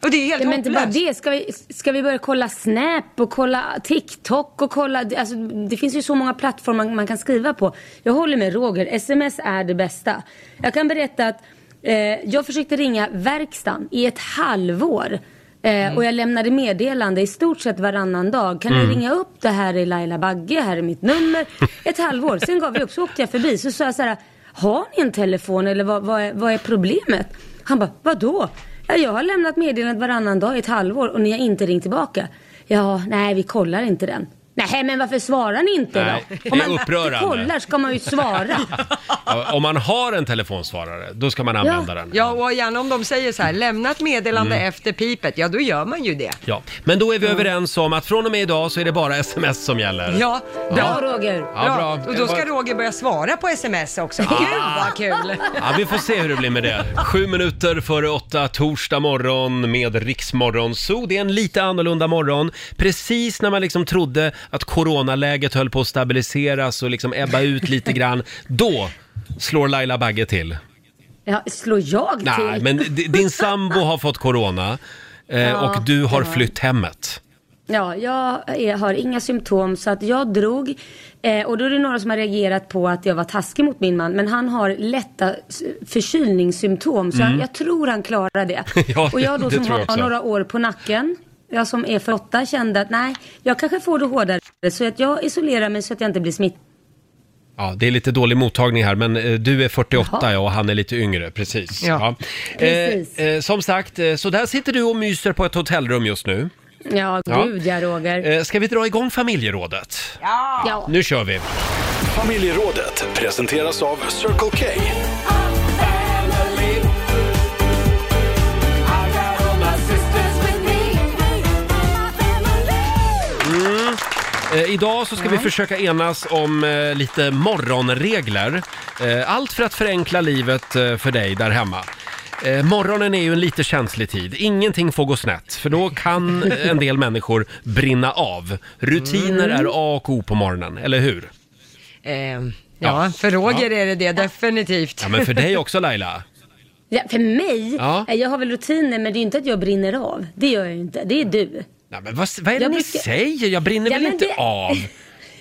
Och det är helt Ja, men inte bara det. Ska vi, ska vi börja kolla Snap och kolla TikTok och kolla... Alltså, det finns ju så många plattformar man kan skriva på. Jag håller med Roger. Sms är det bästa. Jag kan berätta att Eh, jag försökte ringa verkstaden i ett halvår. Eh, Och jag lämnade meddelande i stort sett varannan dag. Kan Mm. ni ringa upp det här är Laila Bagge, här är mitt nummer. Ett halvår, sen gav vi upp så åkte jag förbi. Så sa jag så här, har ni en telefon eller vad, vad, är, vad är problemet? Han bara, vadå? Ja, jag har lämnat meddelande varannan dag i ett halvår och ni har inte ringt tillbaka. Ja, nej vi kollar inte den. Nej men varför svarar ni inte Nej, då? det Om är man upprörande. kollar ska man ju svara. Ja, Om man har en telefonsvarare, då ska man använda den. Ja, och gärna om de säger så här, lämna ett meddelande Mm. efter pipet, ja då gör man ju det. Ja, men då är vi överens om att från och med idag så är det bara sms som gäller. Ja, Bra Roger. Ja, bra. Och då ska Roger börja svara på sms också. Gud vad kul! Ja, vi får se hur det blir med det. Sju minuter före åtta, torsdag morgon med Riksmorgon Zoo. Det är en lite annorlunda morgon. Precis när man liksom trodde att coronaläget höll på att stabiliseras och liksom ebba ut lite grann, då slår Laila Bagge till. Ja, slår jag till? Nej, men d- din sambo har fått corona eh, Ja, och du har det har flytt hemmet. Ja, jag är, har inga symptom så att jag drog. Eh, och då är det några som har reagerat på att jag var taskig mot min man. Men han har lätta s- förkylningssymptom så Mm. jag, jag tror han klarar det. Ja, och jag då det som tror jag har också. några år på nacken. Jag som är 48 kände att nej, jag kanske får det hårdare. Så att jag isolerar mig så att jag inte blir smittad. Ja, det är lite dålig mottagning här, men eh, du är 48 Jaha. ja, och han är lite yngre, precis. Ja. Precis. Eh, eh, som sagt, eh, så där sitter du och myser på ett hotellrum just nu. Ja, Ja. gud ja Roger. Eh, ska vi dra igång familjerådet? Ja. Nu kör vi! Familjerådet presenteras av Circle K. Eh, idag så ska vi försöka enas om eh, lite morgonregler. Eh, allt för att förenkla livet eh, för dig där hemma. Eh, morgonen är ju en lite känslig tid. Ingenting får gå snett, för då kan en del människor brinna av. Rutiner är A och O på morgonen, eller hur? Eh, Ja. ja, för Roger är det det definitivt. Ja, men för dig också Laila. Ja, för mig, Ja. eh, jag har väl rutiner men det är ju inte att jag brinner av. Det gör jag ju inte. Det är du. Nej, men vad, vad är det Jag ni brukar- säger? Jag brinner Ja, väl men inte det- av?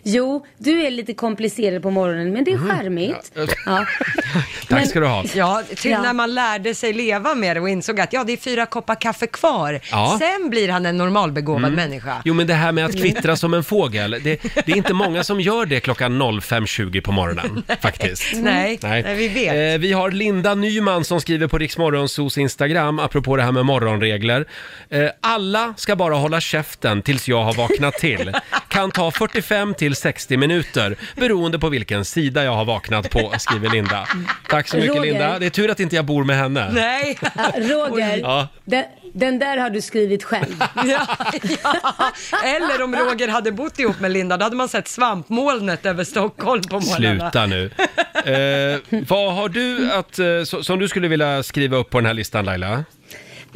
Jo, du är lite komplicerad på morgonen men det är charmigt. Ja. Ja. Tack ska du ha. Ja, till Ja. när man lärde sig leva med det och insåg att ja, det är fyra koppar kaffe kvar. Ja. Sen blir han en normalbegåvad människa. Jo, men det här med att kvittra som en fågel, det, det är inte många som gör det klockan 05.20 på morgonen, faktiskt. Nej, nej. vi vet. Eh, vi har Linda Nyman som skriver på Riksmorgonsos Instagram, apropå det här med morgonregler. Eh, alla ska bara hålla käften tills jag har vaknat till. Kan ta 45 till 60 minuter, beroende på vilken sida jag har vaknat på, skriver Linda. Tack så mycket Roger. Linda. Det är tur att inte jag bor med henne. Nej. Roger, Ja. den, den där har du skrivit själv. Ja, ja. Eller om Roger hade bott ihop med Linda, då hade man sett svampmolnet över Stockholm på morgnarna. Sluta nu. Eh, vad har du att, eh, som du skulle vilja skriva upp på den här listan Laila?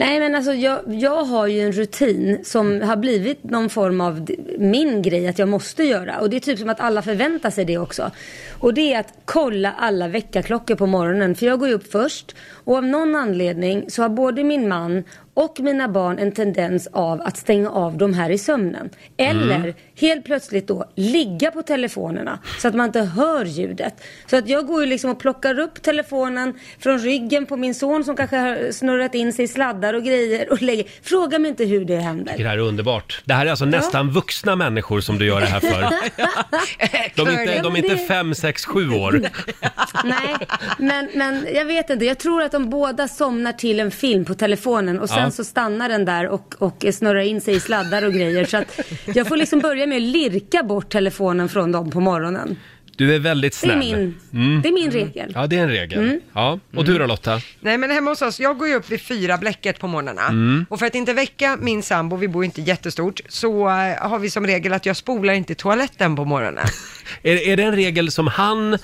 Nej men alltså jag, jag har ju en rutin som har blivit någon form av min grej att jag måste göra. Och det är typ som att alla förväntar sig det också. Och det är att kolla alla väckarklockor på morgonen. För jag går ju upp först. Och av någon anledning så har både min man och mina barn en tendens av att stänga av de här i sömnen. Eller mm helt plötsligt då ligga på telefonerna så att man inte hör ljudet. Så att jag går ju liksom och plockar upp telefonen från ryggen på min son som kanske har snurrat in sig i sladdar och grejer och lägger. Fråga mig inte hur det händer. Det här är underbart. Det här är alltså nästan vuxna människor som du gör det här för. De är inte, de är inte fem, sex, sju år. Nej, men, men jag vet inte. Jag tror att de båda somnar till en film på telefonen och sen Ja. så stannar den där och, och snurrar in sig i sladdar och grejer. Så att jag får liksom börja med att lirka bort telefonen från dem på morgonen. Du är väldigt Det är snäll. min, det är min regel. Ja, det är en regel. Mm. Ja. Och du då Lotta? Nej men hemma hos oss, jag går ju upp vid fyra bläcket på morgnarna. Och för att inte väcka min sambo, vi bor ju inte jättestort, så eh, har vi som regel att jag spolar inte toaletten på morgonen. Är, är det en regel som han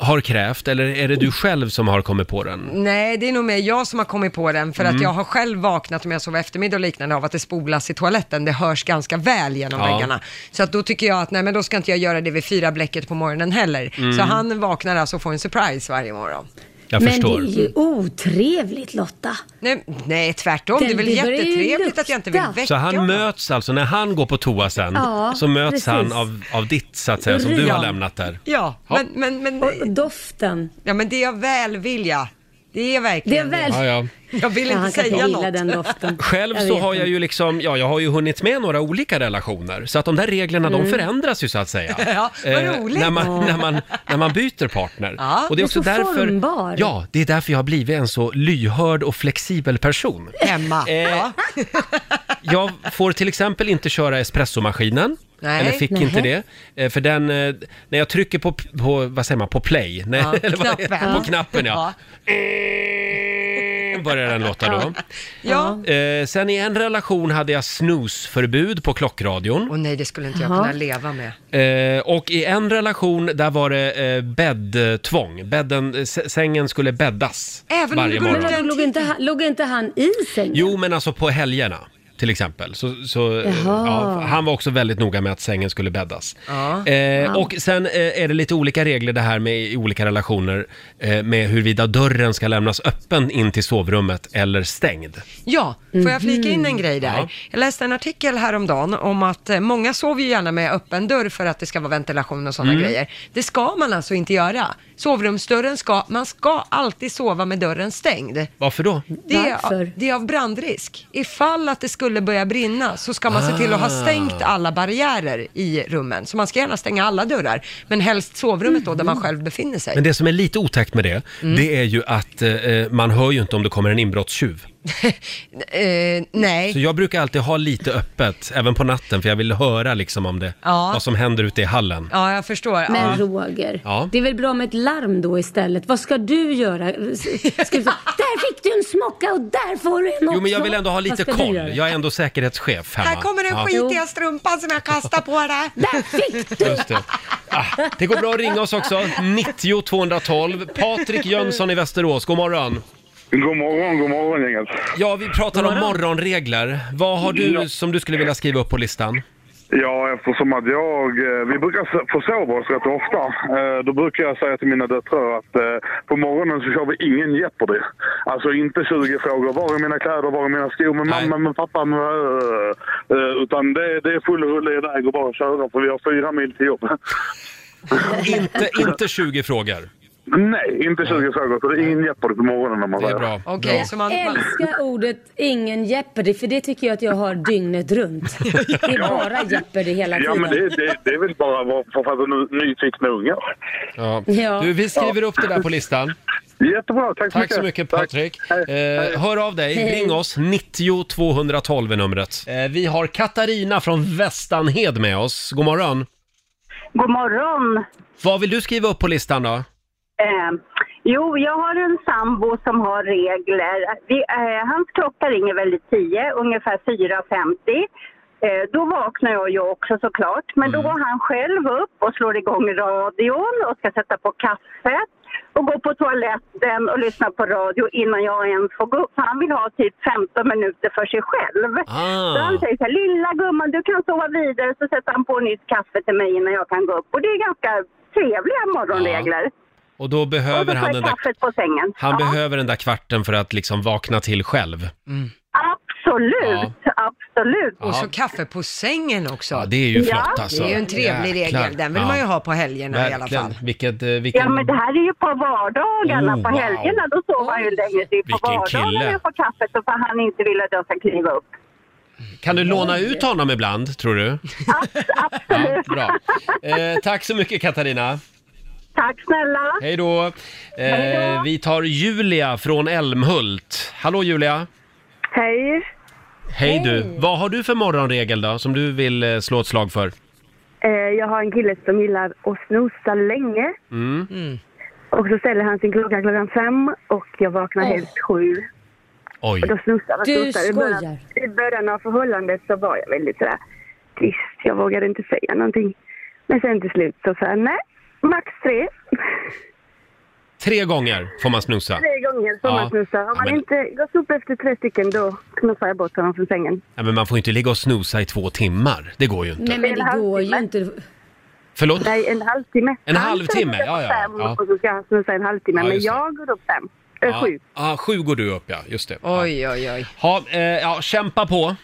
har krävt eller är det du själv som har kommit på den? Nej, det är nog mer jag som har kommit på den, för Mm. att jag har själv vaknat om jag sover eftermiddag och liknande av att det spolas i toaletten. Det hörs ganska väl genom Ja. väggarna. Så att då tycker jag att nej men då ska inte jag göra det vid fyra bläcket på morgonen heller. Mm. Så han vaknar alltså och får en surprise varje morgon. Jag Men förstår. det är ju otrevligt Lotta. Nej, nej tvärtom. Det- Det är väl jättetrevligt att jag inte vill väcka Så han honom. möts alltså, när han går på toa sen, Ja, så möts precis. han av, av ditt så att säga, som du har lämnat där. Ja, Ja. men, men, men, Och doften. ja, men det är av välvilja. Det är Det är verkligen väl... Ja, ja. Jag vill inte säga något. den doften. Själv Jag så vet har jag inte. ju liksom, ja, jag har ju hunnit med några olika relationer. Så att de där reglerna, de förändras ju så att säga. Mm. Ja, vad roligt. när, man, när, man, när man byter partner. Ja, och det är också så därför, formbar. Ja, det är därför jag har blivit en så lyhörd och flexibel person. Hemma. Eh, Ja. Jag får till exempel inte köra espressomaskinen. Nej. Eller fick inte Nähä. det. Eh, För den, eh, när jag trycker på, på vad säger man, på play? Nej, Ja, eller vad det? knappen. På knappen ja. Börjar den låta då. Ja. Eh, sen i en relation hade jag snusförbud på klockradion. Och nej, det skulle inte jag kunna leva med. Eh, och i en relation där var det eh, bäddtvång. Bädden, eh, s- sängen skulle bäddas Även om varje du går morgon. Men låg inte, han, låg inte han i sängen? Jo, men alltså på helgerna till exempel. Så, så, ja, han var också väldigt noga med att sängen skulle bäddas. Ja. Eh, och sen eh, är det lite olika regler det här med i olika relationer eh, med huruvida dörren ska lämnas öppen in till sovrummet eller stängd. Ja, får jag flika in en grej där? Ja. Jag läste en artikel häromdagen om att eh, många sover ju gärna med öppen dörr för att det ska vara ventilation och sådana grejer. Det ska man alltså inte göra. Sovrumsdörren ska, man ska alltid sova med dörren stängd. Varför då? Det är, Varför? det är av brandrisk. Ifall att det skulle börja brinna så ska man se till att ha stängt alla barriärer i rummen. Så man ska gärna stänga alla dörrar, men helst sovrummet då där man själv befinner sig. Men det som är lite otäckt med det, det är ju att eh, man hör ju inte om det kommer en inbrottstjuv. Eh, nej. Så jag brukar alltid ha lite öppet, även på natten, för jag vill höra liksom om det, Ja. vad som händer ute i hallen. Ja, jag förstår. Men ja. Roger, Ja. det är väl bra med ett larm då istället? Vad ska du göra? Ska du säga, där fick du en smocka och där får du en också. Jo, men jag vill ändå ha Vad lite ska du koll. göra? Jag är ändå säkerhetschef hemma. Här kommer den Ja. skitiga strumpan som jag kastar på dig. Där fick du! Just det. Ah, det går bra att ringa oss också. 90 212. Patrik Jönsson i Västerås, god morgon. God morgon, god morgon gänget. Ja, vi pratar om morgonregler. Vad har du Ja. som du skulle vilja skriva upp på listan? Ja, eftersom att jag, eh, vi brukar s- försova oss rätt ofta. Eh, Då brukar jag säga till mina döttrar att eh, på morgonen så kör vi ingen Jeopardy. Alltså inte 20 frågor. Var är mina kläder? Var är mina skor? Men Nej. mamma, men pappa? Men, äh, äh, utan det, det är full rulle iväg och bara köra för vi har fyra mil till jobb. Inte, inte 20 frågor. Nej, inte 20 frågor. Så det är ingen Jeopardy på morgonen om man Det är säger. bra. Okej, så man, Jag man, älskar ordet ingen Jeopardy för det tycker jag att jag har dygnet runt. Det är bara Jeopardy hela Ja, men tiden. det, det, det är väl bara vad- för att vara nyfikna ungar. Ja. Ja. Du, vi skriver upp det där på listan. Jättebra, tack så Tack mycket. så mycket Tack. Patrik. Hej. Eh, hör av dig, Hej. ring oss. 90 212 är numret. Eh, vi har Katarina från Västanhed med oss. God morgon. God morgon. Vad vill du skriva upp på listan då? Eh, jo, jag har en sambo som har regler. Vi, eh, hans klocka ringer väl i 10, ungefär 4.50. Eh, då vaknar jag ju också såklart. Men då går han själv upp och slår igång radion och ska sätta på kaffet och gå på toaletten och lyssna på radio innan jag ens får gå upp. För Han vill ha typ 15 minuter för sig själv. Ah. Så han säger så här, lilla gumman du kan sova vidare så sätter han på nytt kaffe till mig innan jag kan gå upp. Och det är ganska trevliga morgonregler. Och då Och behöver så han den där, kaffet på sängen. han ja, behöver den där kvarten för att liksom vakna till själv. Absolut, absolut. och så kaffe på sängen också. Ja, det är ju Ja. flott alltså. Det är ju en trevlig Jäklar. regel. Den vill Ja. man ju ha på helgerna i alla Verkligen. fall. Vilket, eh, vilken... Ja men det här är ju på vardagarna. Oh, på wow. helgerna då sover han ju länge. Det är på Vilken vardagarna jag får kaffet så får han inte vill att jag ska kliva upp. Kan du låna ut honom ibland, tror du? Abs- Ja, absolut. bra. Eh, tack så mycket Katarina. Tack snälla. Hej då. Eh, Hej då. vi tar Julia från Älmhult. Hallå Julia. Hej. Hej du. Vad har du för morgonregel då, som du vill eh, slå ett slag för? Eh, jag har en kille som gillar att snosa länge. Mm. Och så ställer han sin klocka klockan fem och jag vaknar Åh. helst sju. Oj. Och då snosar och Du snosar. I början, skojar. I början av förhållandet så var jag väldigt sådär tyst. Jag vågade inte säga någonting. Men sen till slut så sa jag nej, max tre. Tre gånger får man snusa. Tre gånger får Ja. man snusa. Om Ja, man men- inte gått upp efter tre stycken då knuffar jag bort honom från sängen. Ja, men man får inte ligga och snusa i två timmar. Det går ju inte. Nej men En det går ju inte. Förlåt? Nej, en halvtimme. En Han halvtimme, ska gå ja, ja, fem ja. Och så ska han snusa en halvtimme. Ja, men just det. jag går upp fem. Äh, Ja, Sju. ja, sju går du upp ja, just det. Ja. Oj, oj, oj. Ha, eh, ja, kämpa på.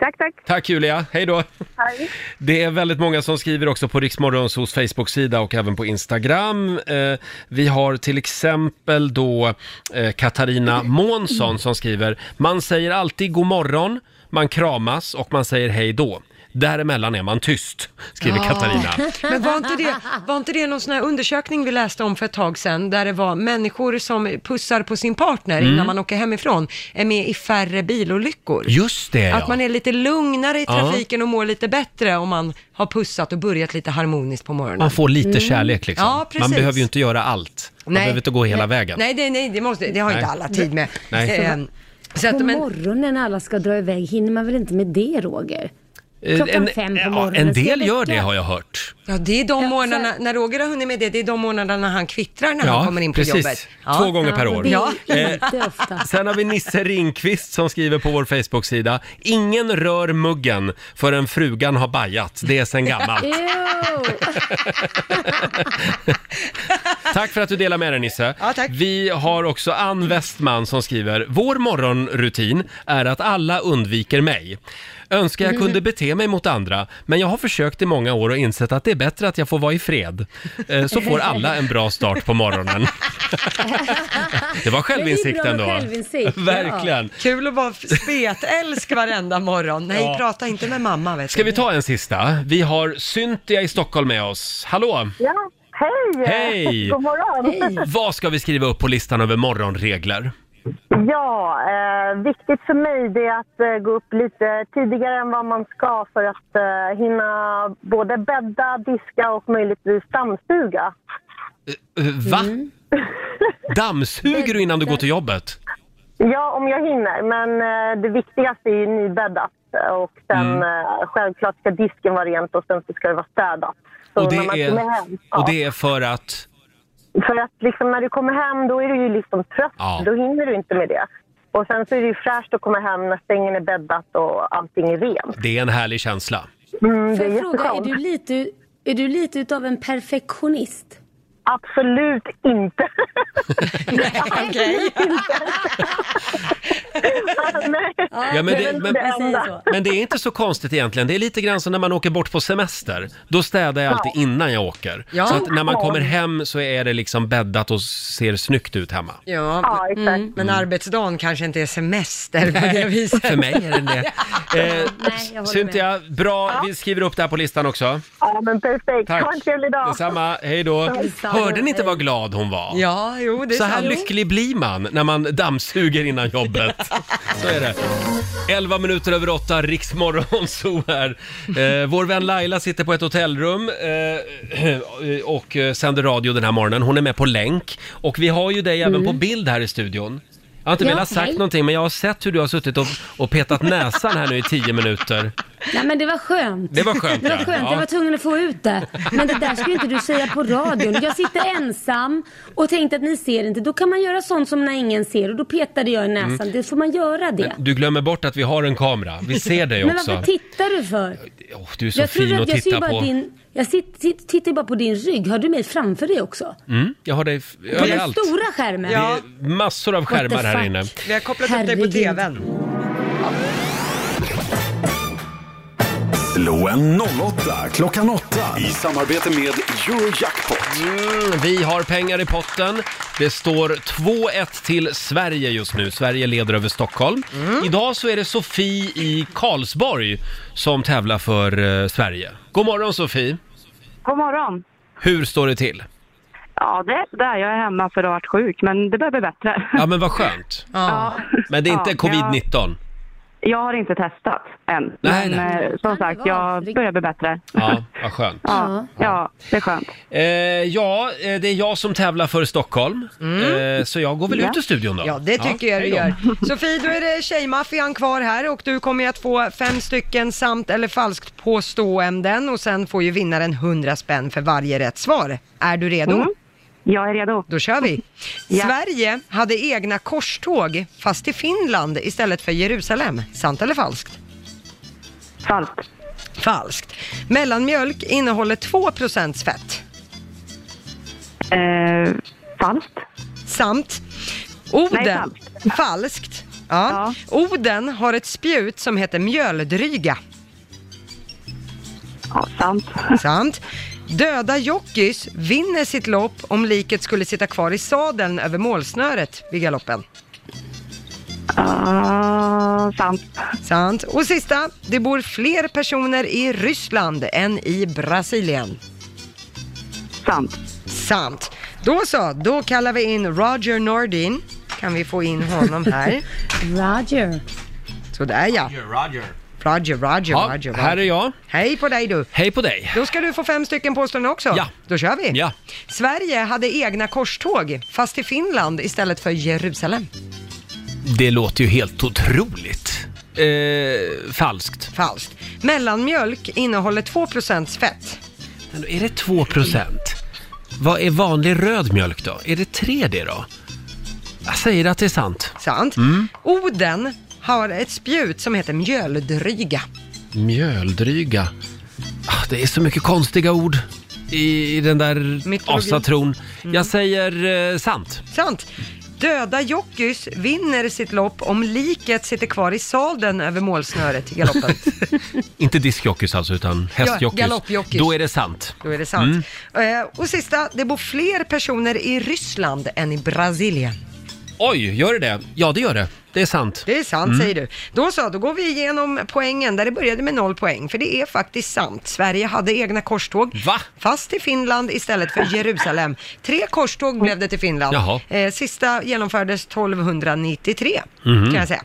Tack, tack. Tack Julia, hej då! Hej. Det är väldigt många som skriver också på Riksmorgonsos Facebook-sida och även på Instagram. Eh, vi har till exempel då eh, Katarina Månsson som skriver Man säger alltid god morgon, man kramas och man säger hej då. Däremellan är man tyst, skriver Ja. Katarina. Men var inte, det, var inte det någon sån här undersökning vi läste om för ett tag sedan, där det var människor som pussar på sin partner Mm. innan man åker hemifrån, är med i färre bilolyckor? Just det Att ja. man är lite lugnare i Ja. trafiken och mår lite bättre om man har pussat och börjat lite harmoniskt på morgonen. Man får lite Mm. kärlek liksom. Ja, precis. man behöver ju inte göra allt. Man behöver inte gå hela nej, vägen. Nej, nej, nej det, måste, det har inte Nej. alla tid med. Nej. Eh, så att, på men, morgonen när alla ska dra iväg hinner man väl inte med det Roger? Eh, Klockan en, fem på ja, morgonen. en ska del gör det har jag hört. ja, det är de Ja, månaderna, så- när Roger har hunnit med det, det är de månaderna han kvittrar när han kommer in på precis. jobbet. Ja. Två gånger per Ja, år. Ja. ofta. Sen har vi Nisse Ringqvist som skriver på vår Facebook-sida. Ingen rör muggen förrän frugan har bajat. Det är sen gammalt. Tack för att du delar med dig Nisse. Ja, tack. Vi har också Ann Westman som skriver. Vår morgonrutin är att alla undviker mig. Önskar jag kunde bete mig mot andra, men jag har försökt i många år och insett att det är bättre att jag får vara i fred. Eh, Så får alla en bra start på morgonen. Det var självinsikt ändå. självinsikt, ja. Verkligen. Kul att vara spetälsk varenda morgon. Nej, Ja. prata inte med mamma vet Ska du. vi ta en sista? Vi har Cynthia i Stockholm med oss. Hallå! Ja, hej! Hej! God morgon! Vad ska vi skriva upp på listan över morgonregler? Ja, eh, viktigt för mig det är att eh, gå upp lite tidigare än vad man ska för att eh, hinna både bädda, diska och möjligtvis dammsuga. Eh, Va? Dammsuger du innan du går till jobbet? Ja, om jag hinner. Men eh, det viktigaste är ju nybäddat. Och sen Mm. eh, självklart ska disken vara rent och sen så ska det vara städat. Så Och när man det, kommer är, hem, ja. och det är för att... För att liksom när du kommer hem då är du ju liksom trött. Ja. Då hinner du inte med det. Och sen så är det ju fräscht att komma hem när sängen är bäddat och allting är rent. Det är en härlig känsla. Mm, det Får är jag fråga, är du lite, är du lite utav en perfektionist? Absolut inte. Okej. Nej. Ja, men, det men, det Vi säger enda. så. men det är inte så konstigt egentligen. Det är lite grann som när man åker bort på semester. Då städar jag alltid innan jag åker. Ja. Så att när man kommer hem så är det liksom bäddat och ser snyggt ut hemma. Ja, Ja, exakt. mm, men arbetsdagen kanske inte är semester på det viset. För mig är det det. Eh, Nej, jag håller Cynthia, bra. Vi skriver upp det här på listan också. Ja, men perfekt. Tack. Ha en trevlig dag. Detsamma. Hej då. Hörde ni inte vad glad hon var? Ja, jo, det är Så här sant. lycklig blir man när man dammsuger innan jobbet. Så är det. 11 minuter över 8, Riksmorgon så här. Eh, vår vän Laila sitter på ett hotellrum eh, och eh, sänder radio den här morgonen. Hon är med på länk. Och vi har ju dig även på bild här i studion. Jag har inte Ja, velat sagt hej. någonting men jag har sett hur du har suttit och, och petat näsan här nu i 10 minuter. Nej men det var skönt. Det var skönt, Det var ja. skönt, Ja. jag var tvungen att få ut det. Men det där ska ju inte du säga på radion. Jag sitter ensam och tänkte att ni ser inte. Då kan man göra sånt som när ingen ser och då petade jag i näsan. Mm. Det får man göra det. Du glömmer bort att vi har en kamera. Vi ser dig Men också. varför tittar du för? Åh, du är så jag tror fin att att titta bara på. din... Jag sitter, titt- tittar bara på din rygg. Har du mig framför dig också? Mm, jag har dig På den stora skärmen? Det är massor av skärmar här inne. Vi har kopplat upp dig på. TVn. Slå en 08 klockan 8 i samarbete med Eurojackpot. Mm, vi har pengar i potten. Det står 2-1 till Sverige just nu. Sverige leder över Stockholm. Mm. Idag så är det Sofie i Karlsborg som tävlar för eh, Sverige. God morgon Sofie! God morgon. Hur står det till? Ja, det är där. Jag är hemma för att ha varit sjuk, men det börjar bli bättre. Ja men vad skönt. Ja. Men det är inte Ja, covid-19? Jag har inte testat än. Nej, men nej. eh, som sagt, jag börjar bli bättre. Ja, vad skönt. Ja, ja, det är skönt. Eh, ja, eh, det är jag som tävlar för Stockholm. Eh, så jag går väl Ja. ut ur studion då. Ja, det tycker jag du hej då. gör. Sofie, då är det tjejmaffian kvar här och du kommer att få fem stycken sant eller falskt påståenden och sen får ju vinnaren 100 spänn för varje rätt svar. Är du redo? Mm. Jag är redo. Då kör vi. Ja. Sverige hade egna korståg fast i Finland istället för Jerusalem. Sant eller falskt? Falskt. Falskt. Mellanmjölk innehåller 2% fett. Eh, falskt. Sant. Orden, Nej, falskt. falskt. Ja. Oden har ett spjut som heter mjöldryga. Ja, sant. Sant. Döda jockeys vinner sitt lopp om liket skulle sitta kvar i sadeln över målsnöret vid galoppen. Uh, sant. Sant. Och sista, det bor fler personer i Ryssland än i Brasilien. Sant. Sant. Då så, då kallar vi in Roger Nordin. Kan vi få in honom här? Roger. Sådär ja. Roger. Roger, Roger, Ja, Roger. här är jag. Hej på dig du. Hej på dig. Då ska du få fem stycken påståenden också. Ja. Då kör vi. Ja. Sverige hade egna korståg, fast i Finland istället för Jerusalem. Det låter ju helt otroligt. Eh, falskt. Falskt. Mellanmjölk innehåller 2% fett. Men är det 2% Vad är vanlig röd mjölk då? Är det 3 det då? Jag säger att det är sant. Sant. Mm. Oden har ett spjut som heter mjöldryga. Mjöldryga. Ah, det är så mycket konstiga ord i, i den där Mytologi. asatron. Mm. Jag säger eh, sant. Sant. Döda jockeys vinner sitt lopp om liket sitter kvar i sadeln över målsnöret i galoppen. Inte diskjockeys alltså, utan hästjockeys. galoppjockeys. Då är det sant. Då är det sant. Mm. Eh, och sista, det bor fler personer i Ryssland än i Brasilien. Oj, gör det det? Ja, det gör det. Det är sant. Det är sant Mm. säger du. Då så, då går vi igenom poängen där det började med noll poäng. För det är faktiskt sant. Sverige hade egna korståg. Va? Fast till Finland istället för Jerusalem. Tre korståg blev det till Finland. Jaha. Eh, sista genomfördes 1293 Mhm. kan jag säga.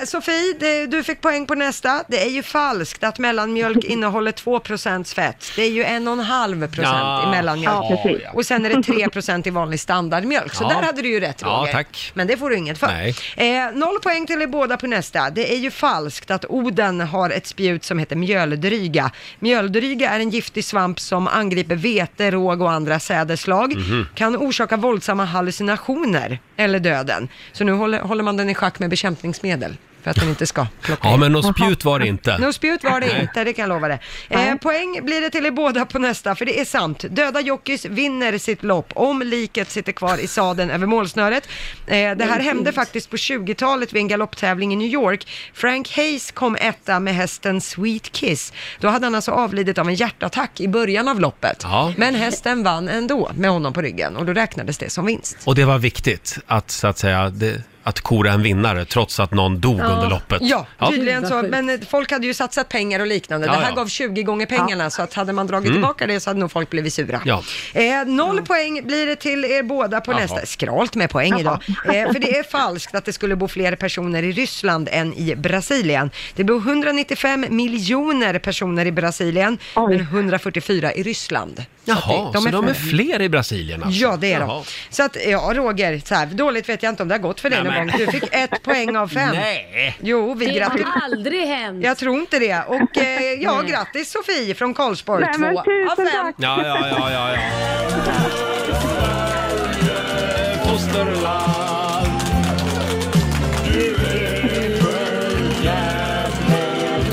Eh, Sofie, det, du fick poäng på nästa. Det är ju falskt att mellanmjölk innehåller 2% fett. Det är ju 1,5% Ja. i mellanmjölk. Ja, precis. Och sen är det 3% i vanlig standardmjölk. Så Ja. där hade du ju rätt Ja, Roger. tack. Men det får du inget för. Nej. Eh, noll poäng till er båda på nästa. Det är ju falskt att Oden har ett spjut som heter mjöldryga. Mjöldryga är en giftig svamp som angriper vete, råg och andra sädesslag. Mhm. Kan orsaka våldsamma hallucinationer eller döden. Så nu håller, håller man den i schack med bekämpningsmedel för att den inte ska plocka Ja, in. men något spjut var det inte. Något spjut var det inte, det kan jag lova det. Eh, poäng blir det till er båda på nästa, för det är sant. Döda jockeys vinner sitt lopp om liket sitter kvar i sadeln över målsnöret. Eh, det här hände faktiskt på 20-talet vid en galopptävling i New York. Frank Hayes kom etta med hästen Sweet Kiss. Då hade han alltså avlidit av en hjärtattack i början av loppet. Ja. Men hästen vann ändå med honom på ryggen och då räknades det som vinst. Och det var viktigt att, så att säga, det, att kora en vinnare trots att någon dog under loppet. Ja, tydligen så. Men eh, folk hade ju satsat pengar och liknande. Ja, det här ja. gav 20 gånger pengarna, så att hade man dragit Mm. tillbaka det så hade nog folk blivit sura. Ja. Eh, noll poäng blir det till er båda på Jaha. nästa. Skralt med poäng idag. Eh, för det är falskt att det skulle bo fler personer i Ryssland än i Brasilien. Det bor 195 miljoner personer i Brasilien, men 144 i Ryssland. Så Jaha, det- så de är fler i Brasilien alltså? Ja, det är Jaha. de. Så att, ja Roger, så här, dåligt vet jag inte om det har gått för dig Nej, någon gång. Du fick ett poäng av fem. Nej! Jo, vi Det gratulerar. har aldrig hänt. Jag tror inte det. Och eh, ja, grattis Sofie från Karlsborg. Nej, men Två av fem. tack. Ja, ja, ja, ja, ja.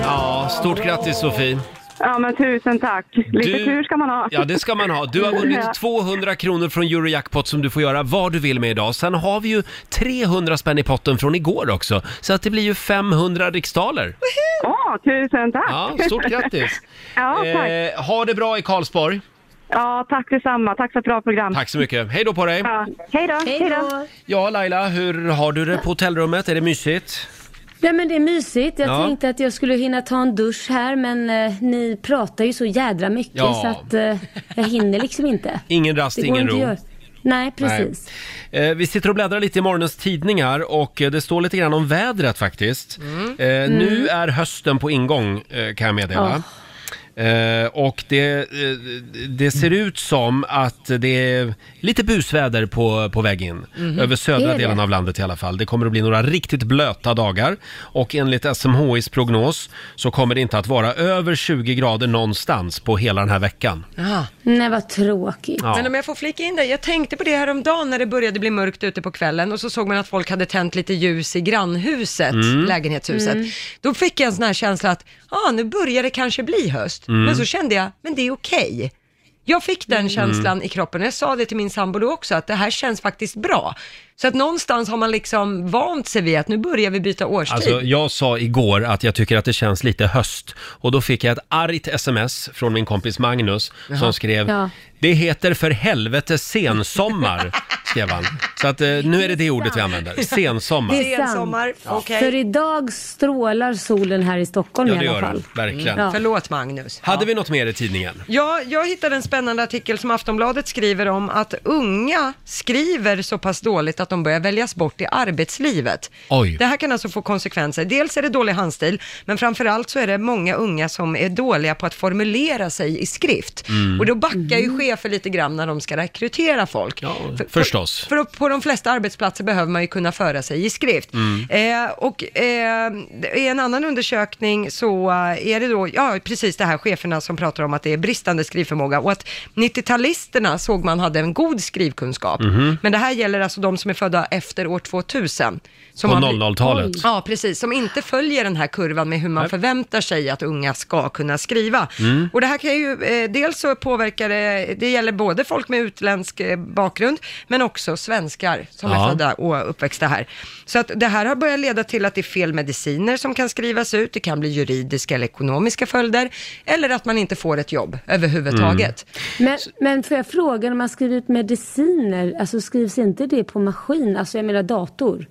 Ja, stort grattis Sofie. Ja, men tusen tack. Lite Du- tur ska man ha. Ja, det ska man ha. Du har Ja. vunnit 200 kronor från Eurojackpot som du får göra vad du vill med idag. Sen har vi ju 300 spänn i potten från igår också. Så att det blir ju 500 riksdaler. Ja, tusen tack. Ja, stort grattis. ja, tack. Eh, ha det bra i Karlsborg. Ja, tack detsamma. Tack för ett bra program. Tack så mycket. Hej då på dig. Ja. Hej då. Hej då. Ja, Laila, hur har du det på hotellrummet? Är det mysigt? Nej men det är mysigt. Jag Ja. tänkte att jag skulle hinna ta en dusch här men eh, ni pratar ju så jädra mycket Ja. så att eh, jag hinner liksom inte. Ingen rast, Det går ingen inte att ro. göra. Nej, precis. Eh, vi sitter och bläddrar lite i morgonens tidningar och eh, det står lite grann om vädret faktiskt. Eh, Nu är hösten på ingång eh, kan jag meddela. Eh, och det, eh, det ser ut som att det är lite busväder på, på väg in. Över södra Är det? delen av landet i alla fall. Det kommer att bli några riktigt blöta dagar. Och enligt SMHIs prognos så kommer det inte att vara över 20 grader någonstans på hela den här veckan. Aha. Nej, vad tråkigt. Ja. Men om jag får flika in det, jag tänkte på det här om dagen när det började bli mörkt ute på kvällen och så såg man att folk hade tänt lite ljus i grannhuset, Mm. lägenhetshuset. Då fick jag en sån här känsla att, ah, nu börjar det kanske bli höst. Mm. Men så kände jag, men det är okej. Jag fick den känslan i kroppen jag sa det till min sambo också, att det här känns faktiskt bra. Så att någonstans har man liksom vant sig vid att nu börjar vi byta årstid. Alltså, jag sa igår att jag tycker att det känns lite höst och då fick jag ett argt sms från min kompis Magnus som skrev Ja. Det heter för helvete sensommar, skrev han. Så att eh, nu är det det ordet vi använder, sensommar. Det är sant. Sensommar, okej. För idag strålar solen här i Stockholm Ja, i det alla gör fall. den, verkligen. Ja. Förlåt Magnus. Hade vi något mer i tidningen? Ja, jag hittade en spännande artikel som Aftonbladet skriver om att unga skriver så pass dåligt att de börjar väljas bort i arbetslivet. Oj. Det här kan alltså få konsekvenser. Dels är det dålig handstil, men framförallt så är det många unga som är dåliga på att formulera sig i skrift. Mm. Och då backar ju chefer lite grann när de ska rekrytera folk. Ja, För- förstås. För, för på de flesta arbetsplatser behöver man ju kunna föra sig i skrift. Mm. Eh, och eh, i en annan undersökning så eh, är det då, ja precis det här cheferna som pratar om att det är bristande skrivförmåga och att 90-talisterna såg man hade en god skrivkunskap. Mhm. Men det här gäller alltså de som är födda efter år 2000. Som På har bli- 00-talet. Ja, precis. Som inte följer den här kurvan med hur man förväntar sig att unga ska kunna skriva. Mm. Och det här kan ju, eh, dels så påverkar det, det gäller både folk med utländsk eh, bakgrund, men också svenskar som Ja. är födda och uppväxta här. Så att det här har börjat leda till att det är fel mediciner som kan skrivas ut, det kan bli juridiska eller ekonomiska följder, eller att man inte får ett jobb överhuvudtaget. Mm. Men, men får jag fråga, när man skriver ut mediciner, alltså skrivs inte det på maskin, alltså jag menar dator?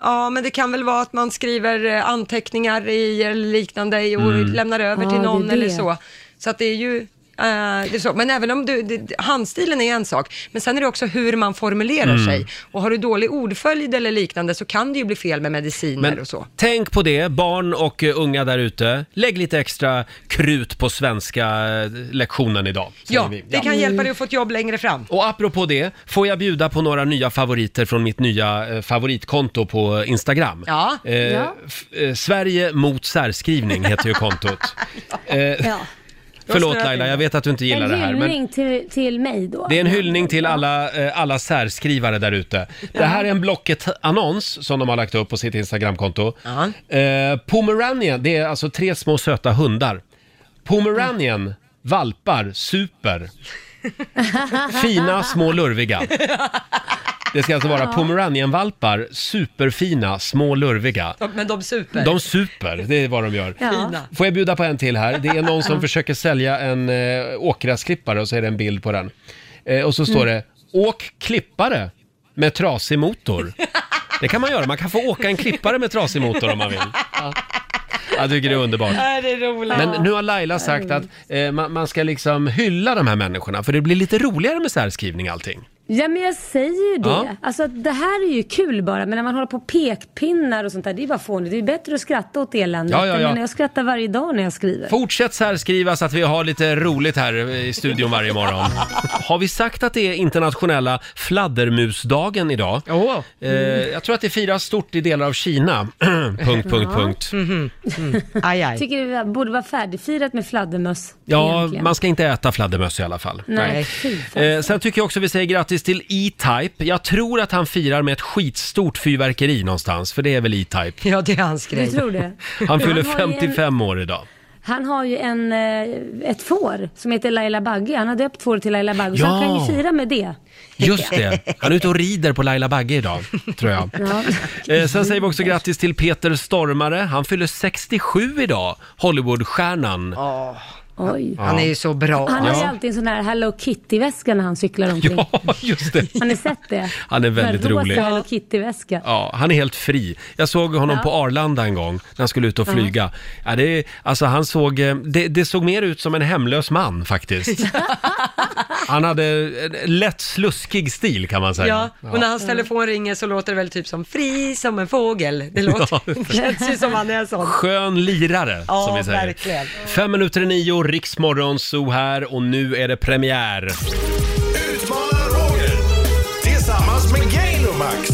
Ja, men det kan väl vara att man skriver eh, anteckningar i eller liknande och Mm. lämnar över till någon eller så. Så att det är ju det är så. Men även om du, det, handstilen är en sak, men sen är det också hur man formulerar Mm. sig. Och har du dålig ordföljd eller liknande så kan det ju bli fel med mediciner Men och så. tänk på det, barn och eh, unga där ute. Lägg lite extra krut på svenska eh, lektionen idag. Ja, vi. det kan hjälpa dig att få ett jobb längre fram. Och apropå det, får jag bjuda på några nya favoriter från mitt nya eh, favoritkonto på Instagram? Ja. Eh, Ja. eh, Sverige mot särskrivning heter ju kontot. Eh, Ja. Förlåt Laila, jag vet att du inte gillar En det här. Men... hyllning till, till mig då? Det är en hyllning till alla, eh, alla särskrivare där ute. Det här är en Blocket-annons som de har lagt upp på sitt Instagramkonto. Ja. Eh, Pomeranian, det är alltså tre små söta hundar. Pomeranian, valpar, super. Fina, små, lurviga. Det ska alltså vara pomeranianvalpar, superfina, små, lurviga. De- Men de super. De super, det är vad de gör. Ja. Fina. Får jag bjuda på en till här? Det är någon som försöker sälja en eh, åkgräsklippare och så är det en bild på den. Eh, och så står det Åk klippare med trasig motor. Det kan man göra, man kan få åka en klippare med trasig motor om man vill. Ja. Jag tycker det är underbart. Ja, det är roligt. Men nu har Laila sagt att eh, man, man ska liksom hylla de här människorna för det blir lite roligare med särskrivning allting. Ja men jag säger ju det. Ja. Alltså det här är ju kul bara, men när man håller på pekpinnar och sånt där, det är bara fånigt. Det är bättre att skratta åt eländet. Ja, ja, ja. Jag skrattar varje dag när jag skriver. Fortsätt särskriva så att vi har lite roligt här i studion varje morgon. Har vi sagt att det är internationella fladdermusdagen idag? Åh. Eh, jag tror att det firas stort i delar av Kina. punkt, punkt, punkt. Aj, aj. Tycker det borde vara färdigfirat med fladdermöss. Ja, egentligen. man ska inte äta fladdermöss i alla fall. Nej, fan. Eh, sen tycker jag också vi säger grattis till E-Type. Jag tror att han firar med ett skitstort fyrverkeri någonstans, för det är väl E-Type. Ja, det är hans Du grej. tror det? Han fyller har ju en- 55 år idag. Han har ju en, eh, ett får som heter Laila Bagge. Han har döpt fåret till Laila Bagge. Så Ja. han kan ju fira med det. Just det, han är ute och rider på Laila Bagge idag, tror jag. Ja. Eh, sen säger vi också grattis till Peter Stormare. Han fyller 67 idag, Hollywoodstjärnan. Oj. Han är ju så bra. Han har ju alltid en sån här Hello Kitty-väska när han cyklar omkring. Ja, just det. Har ni sett det? Han är väldigt en rosa rolig. Hello Kitty-väska. Ja, han är helt fri. Jag såg honom Ja. på Arlanda en gång när han skulle ut och flyga. Ja, det, alltså, han såg, eh, det, det såg mer ut som en hemlös man faktiskt. Han hade en lätt sluskig stil kan man säga. Ja, och när hans telefon ringer så låter det väl typ som fri som en fågel. Det låter, det känns ju som han är sån. Skön lirare, Ja, som vi säger. verkligen. Fem minuter i nio, Riksmorgon Zoo här och nu är det premiär. Utmanar Roger tillsammans med Gainomax.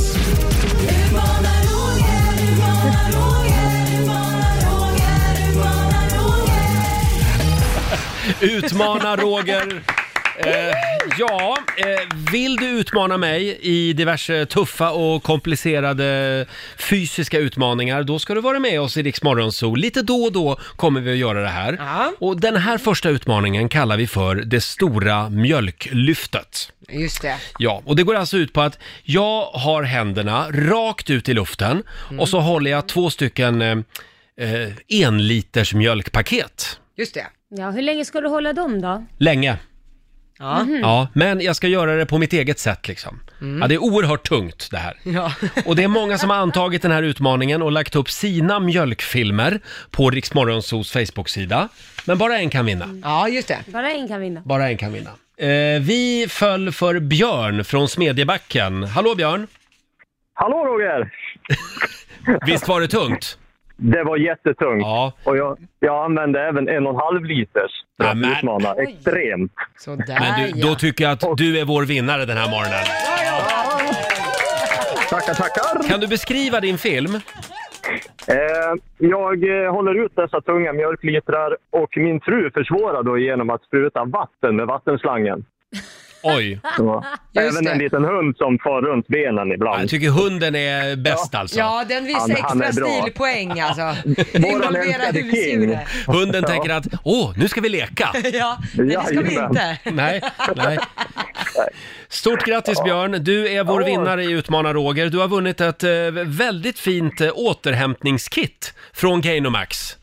Utmana Roger Eh, ja, eh, vill du utmana mig i diverse tuffa och komplicerade fysiska utmaningar, då ska du vara med oss i Rix Morgon Zoo. Lite då och då kommer vi att göra det här. Ja. Och den här första utmaningen kallar vi för det stora mjölklyftet. Just det. Ja, och det går alltså ut på att jag har händerna rakt ut i luften och så håller jag två stycken eh, eh, en liters mjölkpaket. Just det. Ja, hur länge ska du hålla dem då? Länge. Ja. Ja, men jag ska göra det på mitt eget sätt liksom. Ja, det är oerhört tungt det här. Ja. Och det är många som har antagit den här utmaningen och lagt upp sina mjölkfilmer på Riksmorgonsos Facebook-sida. Men bara en kan vinna. ja, just det. Bara en kan vinna. Bara en kan vinna. Eh, vi föll för Björn från Smedjebacken. Hallå Björn! Hallå Roger! Visst var det tungt? Det var jättetungt. Ja. Och jag, jag använde även en och en halv liters för Ja, att utmana extremt. Sådär Men du, ja. då tycker jag att du är vår vinnare den här morgonen. Tackar, tackar! Kan du beskriva din film? Eh, jag eh, håller ut dessa tunga mjölklitrar och min fru försvårar då genom att spruta vatten med vattenslangen. Oj, Just även det. en liten hund som far runt benen ibland. jag tycker hunden är bäst alltså. Ja, den visar Han- han extra är bra. stilpoäng alltså. Involvera älskade husdjuret. Hunden tänker att, åh, nu ska vi leka. Ja, nej, det ska vi Jajamän. inte. Nej, nej. Stort grattis Björn, du är vår Ja. vinnare i Utmana Roger. Du har vunnit ett eh, väldigt fint eh, återhämtningskit från Gainomax.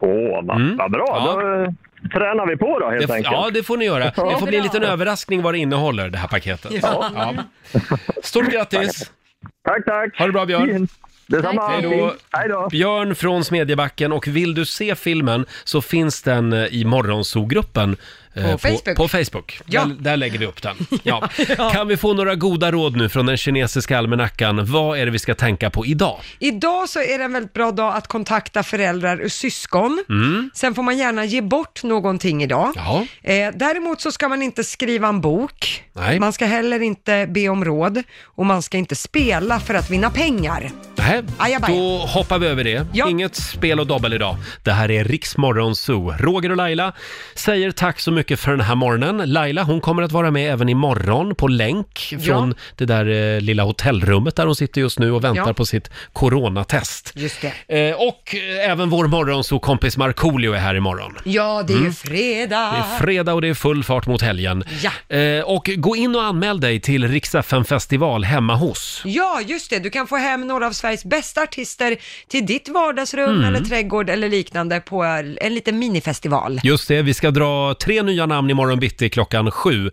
Åh, vad, Mm. vad bra! Ja. Då eh, tränar vi på då helt Det, enkelt. ja, det får ni göra. Det får bli en liten överraskning vad det innehåller, det här paketet. Ja. Stort grattis! Tack, tack! Ha det bra Björn! Detsamma! Hej då. Hej då! Björn från Smedjebacken och vill du se filmen så finns den eh, i Morgonzoo-gruppen På Facebook. På Facebook. Ja. Där, där lägger vi upp den. Ja. Kan vi få några goda råd nu från den kinesiska almanackan? Vad är det vi ska tänka på idag? Idag så är det en väldigt bra dag att kontakta föräldrar och syskon. Sen får man gärna ge bort någonting idag. Ja. Eh, däremot så ska man inte skriva en bok. Nej. Man ska heller inte be om råd och man ska inte spela för att vinna pengar. Nej, Ajabaja. då hoppar vi över det. Ja. Inget spel och dobbel idag. Det här är Riksmorgon Zoo. Roger och Laila säger tack så mycket för den här morgonen. Laila, hon kommer att vara med även imorgon på länk från det där eh, lilla hotellrummet där hon sitter just nu och väntar Ja. på sitt coronatest. Just det. Eh, och eh, även vår morgonzoo-kompis Markoolio är här imorgon. Ja, det är ju fredag. Mm. Det är fredag och det är full fart mot helgen. Ja. Eh, och gå in och anmäl dig till FM festival hemma hos. Ja, just det. Du kan få hem några av Sveriges bästa artister till ditt vardagsrum Mm. eller trädgård eller liknande på en liten minifestival. Just det, vi ska dra tre nya namn imorgon bitti klockan sju.